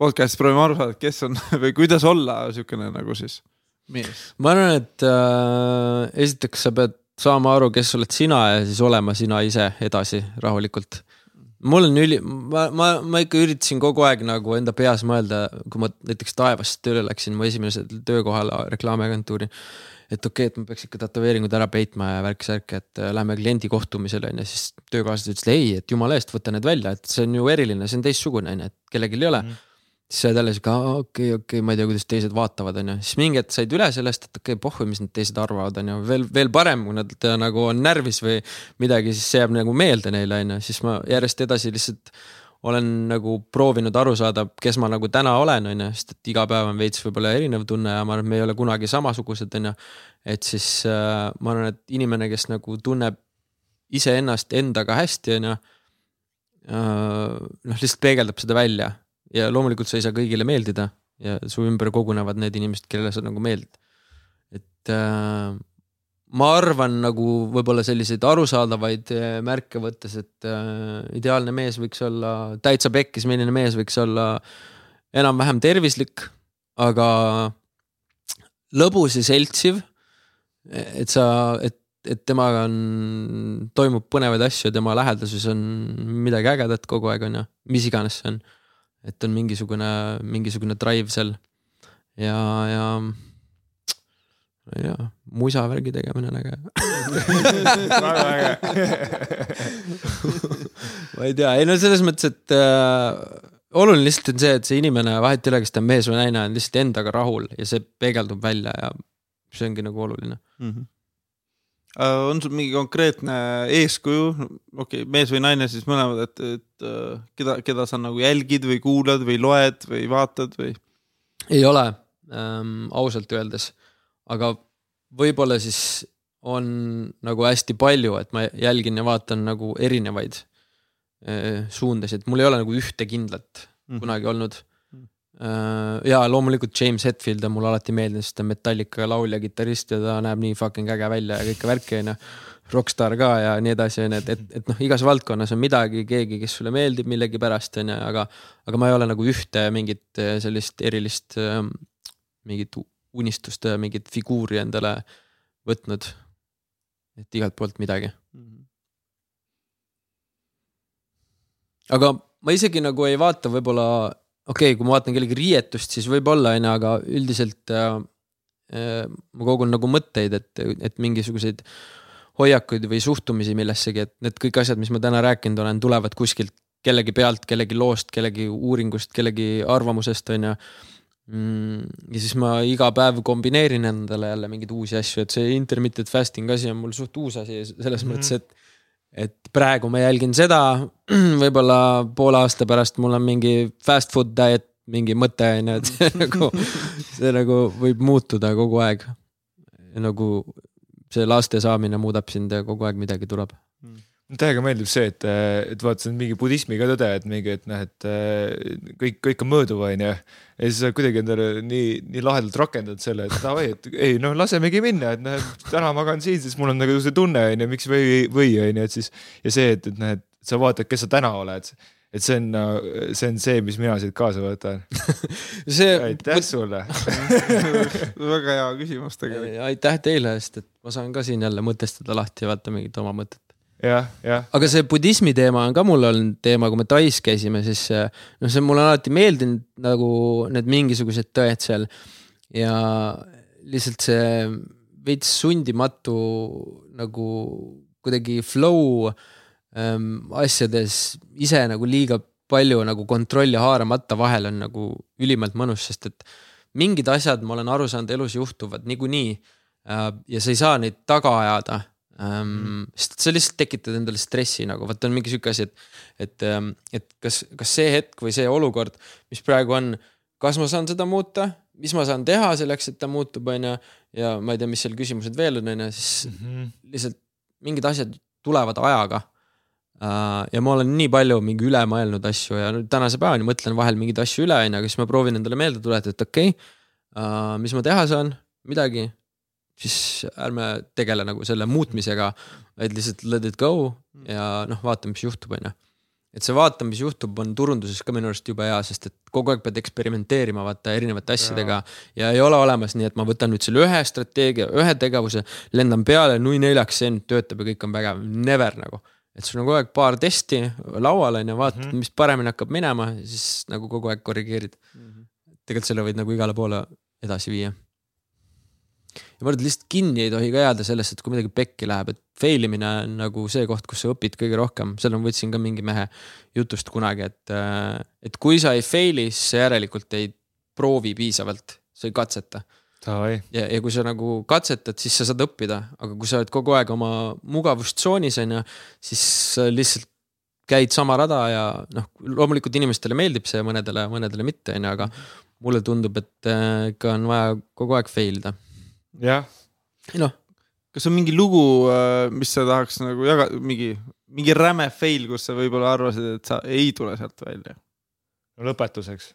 podcast'is proovime aru saada, et kes on või kuidas olla niisugune nagu siis. Ma arvan, et äh, esiteks sa pead saama aru, kes oled sina ja siis olema sina ise edasi rahulikult mul on üli, ma, ma, ma ikka üritasin kogu aeg nagu enda peas mõelda, kui ma näiteks taevast tööle läksin, mu esimesel töökohal reklaamiagentuuri. et okei okay,, et ma peaks ikka tätoveeringud ära peitma ja värk-särk, et äh, lähme kliendi kohtumisele on ju, siis töökaaslased ütlesid ei, et jumala eest, võta need välja, et see on ju eriline, see on teistsugune on ju, et kellelgi ei ole mm. Siis sa oled jälle sihuke, okei okay,, okei okay,, ma ei tea, kuidas teised vaatavad, on ju, siis mingi hetk said üle sellest, et okei okay,, pohhu, mis need teised arvavad, on ju, veel, veel parem, kui nad nagu on närvis või midagi, siis see jääb nagu meelde neile, on ju, siis ma järjest edasi lihtsalt olen nagu proovinud aru saada, kes ma nagu täna olen, on ju, sest et iga päev on veits võib-olla erinev tunne ja ma arvan, et me ei ole kunagi samasugused, on ju. et siis äh, ma arvan, et inimene, kes nagu tunneb iseennast endaga hästi, on ju. Äh, noh, lihtsalt peegeldab seda välja ja loomulikult sa ei saa kõigile meeldida ja su ümber kogunevad need inimesed, kellele sa nagu meeldid. et äh, ma arvan nagu võib-olla selliseid arusaadavaid äh, märke võttes, et äh, ideaalne mees võiks olla täitsa pekkis, milline mees võiks olla enam-vähem tervislik, aga lõbus ja seltsiv. et sa, et, et temaga on, toimub põnevaid asju, tema lähedasuses on midagi ägedat kogu aeg, on ju, mis iganes see on et on mingisugune, mingisugune drive seal ja, ja tea, musavärgi tegemine on äge väga äge ma ei tea, ei no selles mõttes, et äh, oluline lihtsalt on see, et see inimene, vahet ei ole, kas ta on mees või naine, on lihtsalt endaga rahul ja see peegeldub välja ja see ongi nagu oluline mm. -hmm. On sul mingi konkreetne eeskuju, okei okay,, mees või naine siis mõlemad, et, et uh, keda, keda sa nagu jälgid või kuulad või loed või vaatad või? ei ole ähm,, ausalt öeldes, aga võib-olla siis on nagu hästi palju, et ma jälgin ja vaatan nagu erinevaid äh, suundasid, mul ei ole nagu ühte kindlat mm. kunagi olnud Äh, ja loomulikult James Hetfield on mulle alati meeldinud, sest ta on Metallica laulja, kitarrist ja ta näeb nii fucking äge välja ja kõike värki onju. Rockstar ka ja nii edasi onju, et, et, et noh, igas valdkonnas on midagi, keegi, kes sulle meeldib millegipärast onju, aga. aga ma ei ole nagu ühte mingit äh, sellist erilist, ähm, mingit unistuste mingit figuuri endale võtnud. et igalt poolt midagi. aga ma isegi nagu ei vaata võib-olla okei okay,, kui ma vaatan kellegi riietust, siis võib-olla onju, aga üldiselt äh, äh, ma kogun nagu mõtteid, et, et mingisuguseid hoiakuid või suhtumisi millessegi, et need kõik asjad, mis ma täna rääkinud olen, tulevad kuskilt kellegi pealt, kellegi loost, kellegi uuringust, kellegi arvamusest onju mm,. ja siis ma iga päev kombineerin endale jälle mingeid uusi asju, et see intermittent fasting asi on mul suht uus asi selles mm -hmm. mõttes, et et praegu ma jälgin seda, võib-olla poole aasta pärast mul on mingi fast food diet, mingi mõte on ju, et see nagu, see nagu võib muutuda kogu aeg. nagu see laste saamine muudab sind ja kogu aeg midagi tuleb täiega meeldib see, et, et vaata, see on mingi budismi ka tõde, et mingi, et noh, et kõik, kõik on mõõduv, onju. ja siis sa kuidagi endale nii, nii lahedalt rakendad selle, et davai, et ei noh, lasemegi minna, et noh, et täna magan siin, siis mul on nagu see tunne onju, miks või, või onju, et siis. ja see, et, et noh, et sa vaatad, kes sa täna oled et see on, see on see, mis mina siit kaasa võtan see. aitäh sulle väga hea küsimus tegelikult. aitäh teile, sest et ma saan ka siin jälle mõtestada lahti ja vaata mingit oma mõtet. Aga see budismi teema on ka mul olnud teema, kui me Tais käisime, siis noh, see mulle alati meeldinud nagu need mingisugused tõed seal. ja lihtsalt see veits sundimatu nagu kuidagi flow ähm, asjades ise nagu liiga palju nagu kontrolli haaramata vahel on nagu ülimalt mõnus, sest et mingid asjad, ma olen aru saanud, elus juhtuvad niikuinii äh,. ja sa ei saa neid taga ajada ähm,. sest sa lihtsalt tekitad endale stressi nagu, vot on mingi sihuke asi, et, et, ähm, et kas, kas see hetk või see olukord, mis praegu on, kas ma saan seda muuta, mis ma saan teha selleks, et ta muutub, on ju. ja ma ei tea, mis seal küsimused veel on, on ju, siis mm -hmm. lihtsalt mingid asjad tulevad ajaga uh,. ja ma olen nii palju mingi üle mõelnud asju ja nüüd tänase päevani mõtlen vahel mingeid asju üle, on ju, aga siis ma proovin endale meelde tuletada, et okei okay, uh,, mis ma teha saan, midagi siis ärme tegele nagu selle muutmisega, vaid lihtsalt let it go ja noh, vaatame, mis juhtub, on ju. et see vaata, mis juhtub, on turunduses ka minu arust jube hea, sest et kogu aeg pead eksperimenteerima vaata erinevate asjadega. ja ei ole olemas nii, et ma võtan nüüd selle ühe strateegia, ühe tegevuse, lendan peale, nui neljaks, see nüüd töötab ja kõik on vägev, never nagu et sul on kogu aeg paar testi laual on ju, vaatad mm, -hmm. mis paremini hakkab minema, siis nagu kogu aeg korrigeerid mm. -hmm. tegelikult selle võid nagu igale poole edasi viia ja ma arvan, et lihtsalt kinni ei tohi ka jääda sellest, et kui midagi pekki läheb, et fail imine on nagu see koht, kus sa õpid kõige rohkem, selle ma võtsin ka mingi mehe jutust kunagi, et, äh, et kui sa ei fail'i, siis sa järelikult ei proovi piisavalt, sa ei katseta. ja, ja kui sa nagu katsetad, siis sa saad õppida, aga kui sa oled kogu aeg oma mugavustsoonis on ju, siis sa lihtsalt käid sama rada ja noh, loomulikult inimestele meeldib see, mõnedele, mõnedele mitte on ju, aga mulle tundub, et äh, ikka on vaja kogu aeg fail ida jah. noh, kas on mingi lugu, äh, mis sa tahaks nagu jagada, mingi, mingi räme fail, kus sa võib-olla arvasid, et sa ei tule sealt välja? no lõpetuseks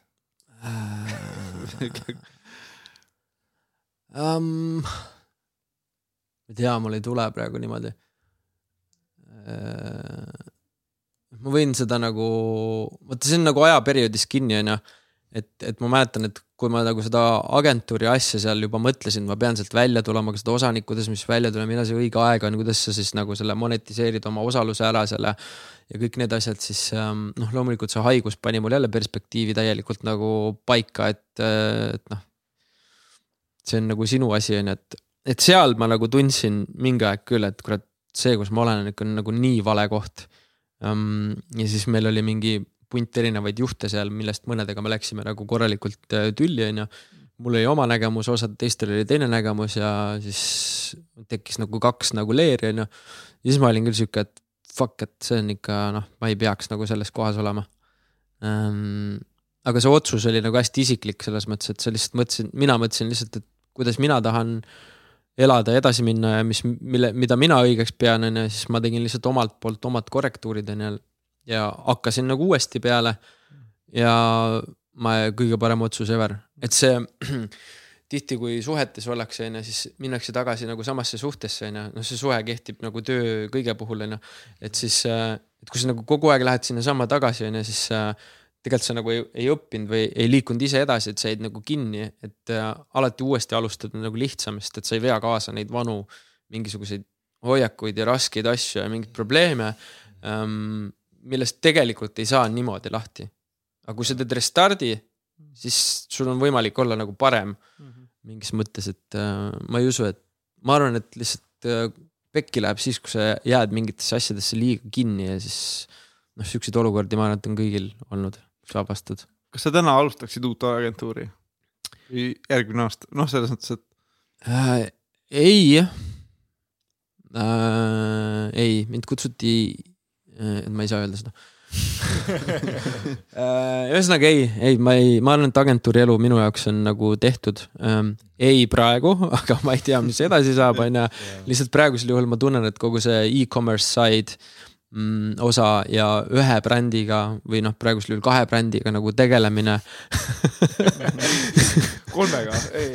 um,. ma ei tea, mul ei tule praegu niimoodi uh,. ma võin seda nagu, vaata, see on nagu ajaperioodis kinni, onju et, et ma mäletan, et kui ma nagu seda agentuuri asja seal juba mõtlesin, ma pean sealt välja tulema, ka seda osanikku, kuidas ma siis välja tulen, millal see õige aeg on, kuidas sa siis nagu selle monetiseerid oma osaluse ära selle. ja kõik need asjad siis ähm, noh, loomulikult see haigus pani mul jälle perspektiivi täielikult nagu paika, et, et noh. see on nagu sinu asi on ju, et, et seal ma nagu tundsin mingi aeg küll, et kurat, see, kus ma olen, on ikka nagu nii vale koht. Ähm, ja siis meil oli mingi punt erinevaid juhte seal, millest mõnedega me läksime nagu korralikult äh, tülli, onju. mul oli oma nägemus, osad teistel oli teine nägemus ja siis tekkis nagu kaks nagu leeri, onju. ja siis ma olin küll sihuke, et fuck, et see on ikka noh, ma ei peaks nagu selles kohas olema ähm, aga see otsus oli nagu hästi isiklik selles mõttes, et sa lihtsalt mõtlesin, mina mõtlesin lihtsalt, et kuidas mina tahan elada, edasi minna ja mis, mille, mida mina õigeks pean, on ju, siis ma tegin lihtsalt omalt poolt omad korrektuurid, on ju. Ja hakkasin nagu uuesti peale. ja ma, kõige parem otsus ever, et see tihti, kui suhetes ollakse, on ju, siis minnakse tagasi nagu samasse suhtesse, on ju, noh, see suhe kehtib nagu töö kõige puhul, on ju. et siis, et kui sa nagu kogu aeg lähed sinnasamma tagasi, on ju, siis tegelikult sa nagu ei, ei õppinud või ei liikunud ise edasi, et sa jäid nagu kinni, et äh, alati uuesti alustada nagu lihtsam, sest et sa ei vea kaasa neid vanu mingisuguseid hoiakuid ja raskeid asju ja mingeid probleeme ähm,, millest tegelikult ei saa niimoodi lahti. aga kui sa teed restardi, siis sul on võimalik olla nagu parem mingis mõttes, et äh, ma ei usu, et ma arvan, et lihtsalt äh, pekki läheb siis, kui sa jääd mingitesse asjadesse liiga kinni ja siis noh, siukseid olukordi ma arvan, et on kõigil olnud saab vastud. kas sa täna alustaksid uut agentuuri? või järgmine aasta, noh, selles mõttes, et äh,. ei äh,, ei, mind kutsuti äh,, ma ei saa öelda seda äh, ühesõnaga ei, ei, ma ei, ma arvan, et agentuuri elu minu jaoks on nagu tehtud ähm,. ei praegu, aga ma ei tea, mis edasi saab, on ju. lihtsalt praegusel juhul ma tunnen, et kogu see e-commerce side mm, osa ja ühe brändiga või noh, praegusel juhul kahe brändiga nagu tegelemine kolmega, ei,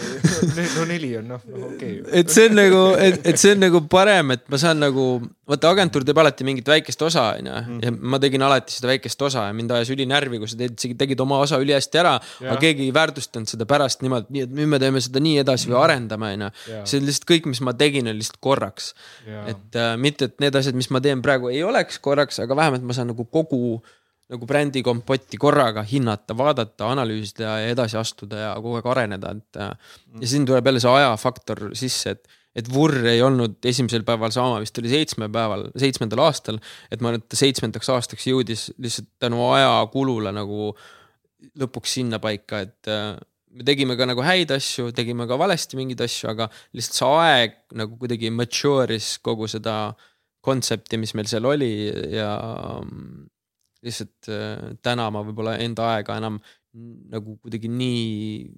no neli on noh, okei okay.. et see on nagu, et, et see on nagu parem, et ma saan nagu, vaata agentuur teeb alati mingit väikest osa, onju. Mhm. ja ma tegin alati seda väikest osa ja mind ajas ülinärvi, kui sa teed, tegid oma osa ülihästi ära. aga keegi ei väärtustanud seda pärast niimoodi, nii et nüüd me teeme seda nii edasi või mhm. arendame, onju. see on lihtsalt kõik, mis ma tegin, oli lihtsalt korraks. et äh, mitte, et need asjad, mis ma teen praegu ei oleks korraks, aga vähemalt ma saan nagu kogu nagu brändi kompotti korraga hinnata, vaadata, analüüsida ja edasi astuda ja kogu aeg areneda, et. ja siin tuleb jälle see ajafaktor sisse, et, et Vurr ei olnud esimesel päeval sama, vist oli seitsme päeval, seitsmendal aastal. et ma arvan, et ta seitsmendaks aastaks jõudis lihtsalt tänu ajakulule nagu lõpuks sinnapaika, et me tegime ka nagu häid asju, tegime ka valesti mingeid asju, aga lihtsalt see aeg nagu kuidagi mature'is kogu seda kontsepti, mis meil seal oli ja lihtsalt äh, täna ma võib-olla enda aega enam nagu kuidagi nii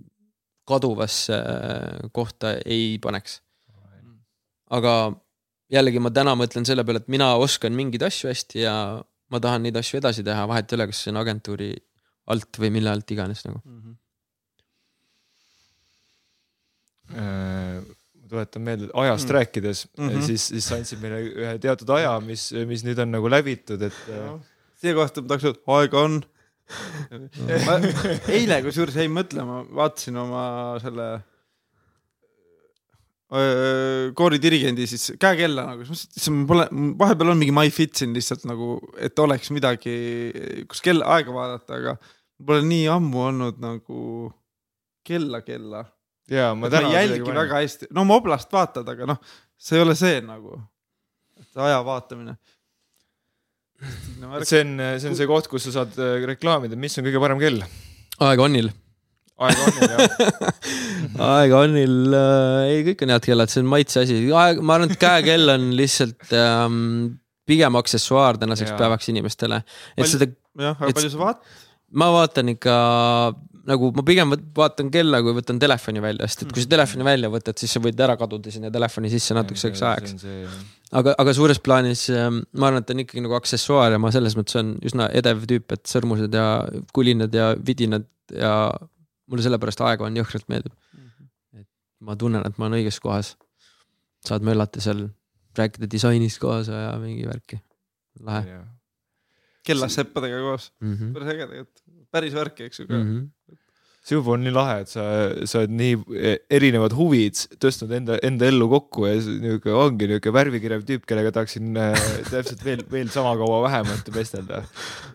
kaduvasse äh, kohta ei paneks. aga jällegi ma täna mõtlen selle peale, et mina oskan mingeid asju hästi ja ma tahan neid asju edasi teha, vahet ei ole, kas see on agentuuri alt või mille alt iganes nagu mm. -hmm. ma tuletan meelde, ajast mm. rääkides mm, -hmm. siis, siis sa andsid meile ühe teatud aja, mis, mis nüüd on nagu läbitud, et siia kohta ma tahaks öelda, aega on. eile kusjuures jäin mõtlema, vaatasin oma selle kooridirigendi siis käekella nagu, siis mõtlesin, pole, vahepeal on mingi MyFit siin lihtsalt nagu, et oleks midagi, kus kell, aega vaadata, aga pole nii ammu olnud nagu kella, kella. ja ma täna. ei jälgi väga hästi, no moblast vaatad, aga noh, see ei ole see nagu, aja vaatamine see on, see on see koht, kus sa saad äh, reklaamida, mis on kõige parem kell? aeg onil. aeg onil jah aeg onil äh,, ei, kõik on head kellad, see on maitse asi, aeg, ma arvan, et käekell on lihtsalt ähm, pigem aksessuaar tänaseks ja. päevaks inimestele. et seda. jah, aga palju sa vaatad? ma vaatan ikka nagu ma pigem vaatan kella, kui võtan telefoni välja, sest et kui sa mhm. telefoni välja võtad, siis sa võid ära kaduda sinna telefoni sisse natukeseks ajaks. aga, aga suures plaanis ähm, ma arvan, et ta on ikkagi nagu aksessuaar ja ma selles mõttes olen üsna edev tüüp, et sõrmused ja kulinad ja vidinad ja mulle sellepärast aega on jõhkralt meeldib. Mhm. et ma tunnen, et ma olen õiges kohas. saad möllata seal, rääkida disainist kaasa ja mingi värki, lahe. kellaseppadega koos mm -hmm., päris äge tegelikult päris värki, eks ju ka mm. -hmm see juba on nii lahe, et sa, sa oled nii e, erinevad huvid tõstnud enda, enda ellu kokku ja niuke ongi niuke värvikirev tüüp, kellega tahaksin äh, täpselt veel, veel sama kaua vähemalt vestelda.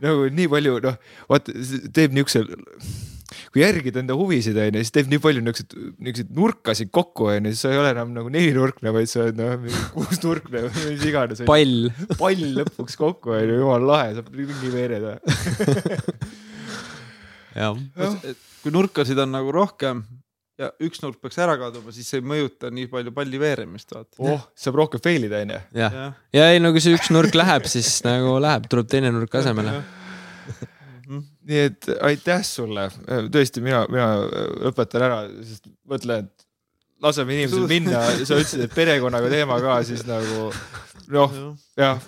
nagu nii palju, noh, vaata, teeb niukse, kui järgida enda huvisid onju, siis teeb nii palju niukseid, niukseid nurkasid kokku onju, siis sa ei ole enam nagu nelinurkne, vaid sa oled noh, kuusnurkne või mis iganes. pall. pall lõpuks kokku onju, jumala lahe, saab ringi veereda. jah, kui nurkasid on nagu rohkem ja üks nurk peaks ära kaduma, siis see ei mõjuta nii palju palli veeremist, vaata. oh, saab rohkem fail ida onju. jah. ja ei no kui see üks nurk läheb, siis nagu läheb, tuleb teine nurk asemele. nii et aitäh sulle, tõesti, mina, mina lõpetan ära, sest mõtlen, et laseme inimesel minna, sa ütlesid, et perekonnaga teema ka, siis nagu noh, jah,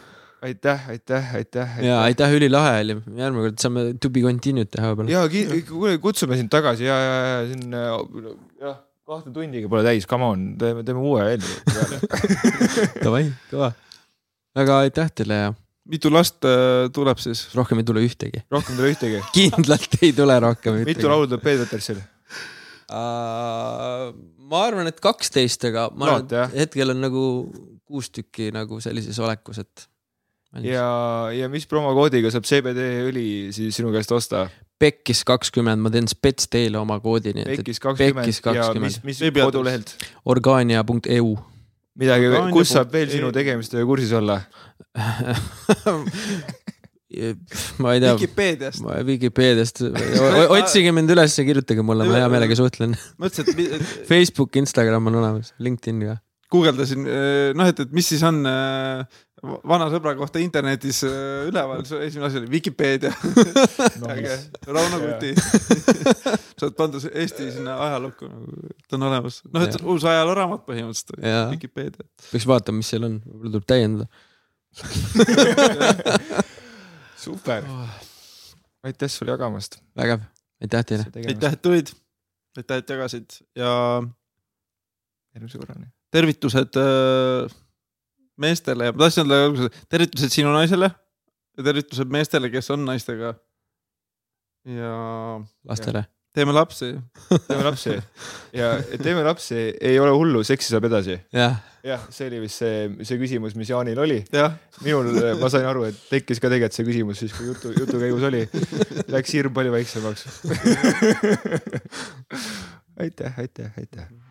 aitäh, aitäh, aitäh. ja aitäh, ülilahe oli, järgmine kord saame to be continued teha võib-olla. ja kuule, kutsume sind tagasi ja, ja, ja siin äh, jah, kahte tundigi pole täis, come on, teeme, teeme uue eelnõu. Davai, kõva. väga aitäh teile ja mitu last äh, tuleb siis? rohkem ei tule ühtegi. rohkem ei tule ühtegi. kindlalt ei tule rohkem ühtegi. mitu laulu tuleb Peet Petersil? uh,? ma arvan, et kaksteist, aga ma jah. arvan, et hetkel on nagu kuus tükki nagu sellises olekus, et. ja, ja mis promokoodiga saab CBD õli siis sinu käest osta? Pekkis kakskümmend, ma teen spets teile oma koodi, nii et, Pekis kakskümmend Pekkis ja 20. mis, mis kodulehelt? organia.eu midagi Orgaania, kus saab veel sinu EU. tegemistega kursis olla? ma ei tea, Vikipeediast. Vikipeediast, otsige mind üles ja kirjutage mulle, ma hea meelega suhtlen. mõtlesin, et mi- et Facebook, Instagram on olemas, LinkedIn ka. guugeldasin, noh, et, et mis siis on äh, vana sõbra kohta internetis äh, üleval, esimene asi oli Vikipeedia. äge, Rauno Kuti. sa oled pandud Eesti sinna ajalukku nagu, et on olemas, noh, et uus ajalooraamat põhimõtteliselt. Vikipeedia. peaks vaatama, mis seal on, võib-olla tuleb täiendada. super. aitäh sulle jagamast. vägev, aitäh teile. aitäh, et tulid, aitäh, et jagasid ja järgmise korrani. tervitused äh, meestele ja ma tahtsin öelda alguses, tervitused sinu naisele ja tervitused meestele, kes on naistega. ja lastele. teeme lapsi. teeme lapsi ja teeme lapsi, ei ole hullu, seksi saab edasi. jah, jah, see oli vist see, see küsimus, mis Jaanil oli. jah, minul, ma sain aru, et tekkis ka tegelikult see küsimus siis, kui jutu, jutu käigus oli. Läks hirm palju väiksemaks. aitäh, aitäh, aitäh.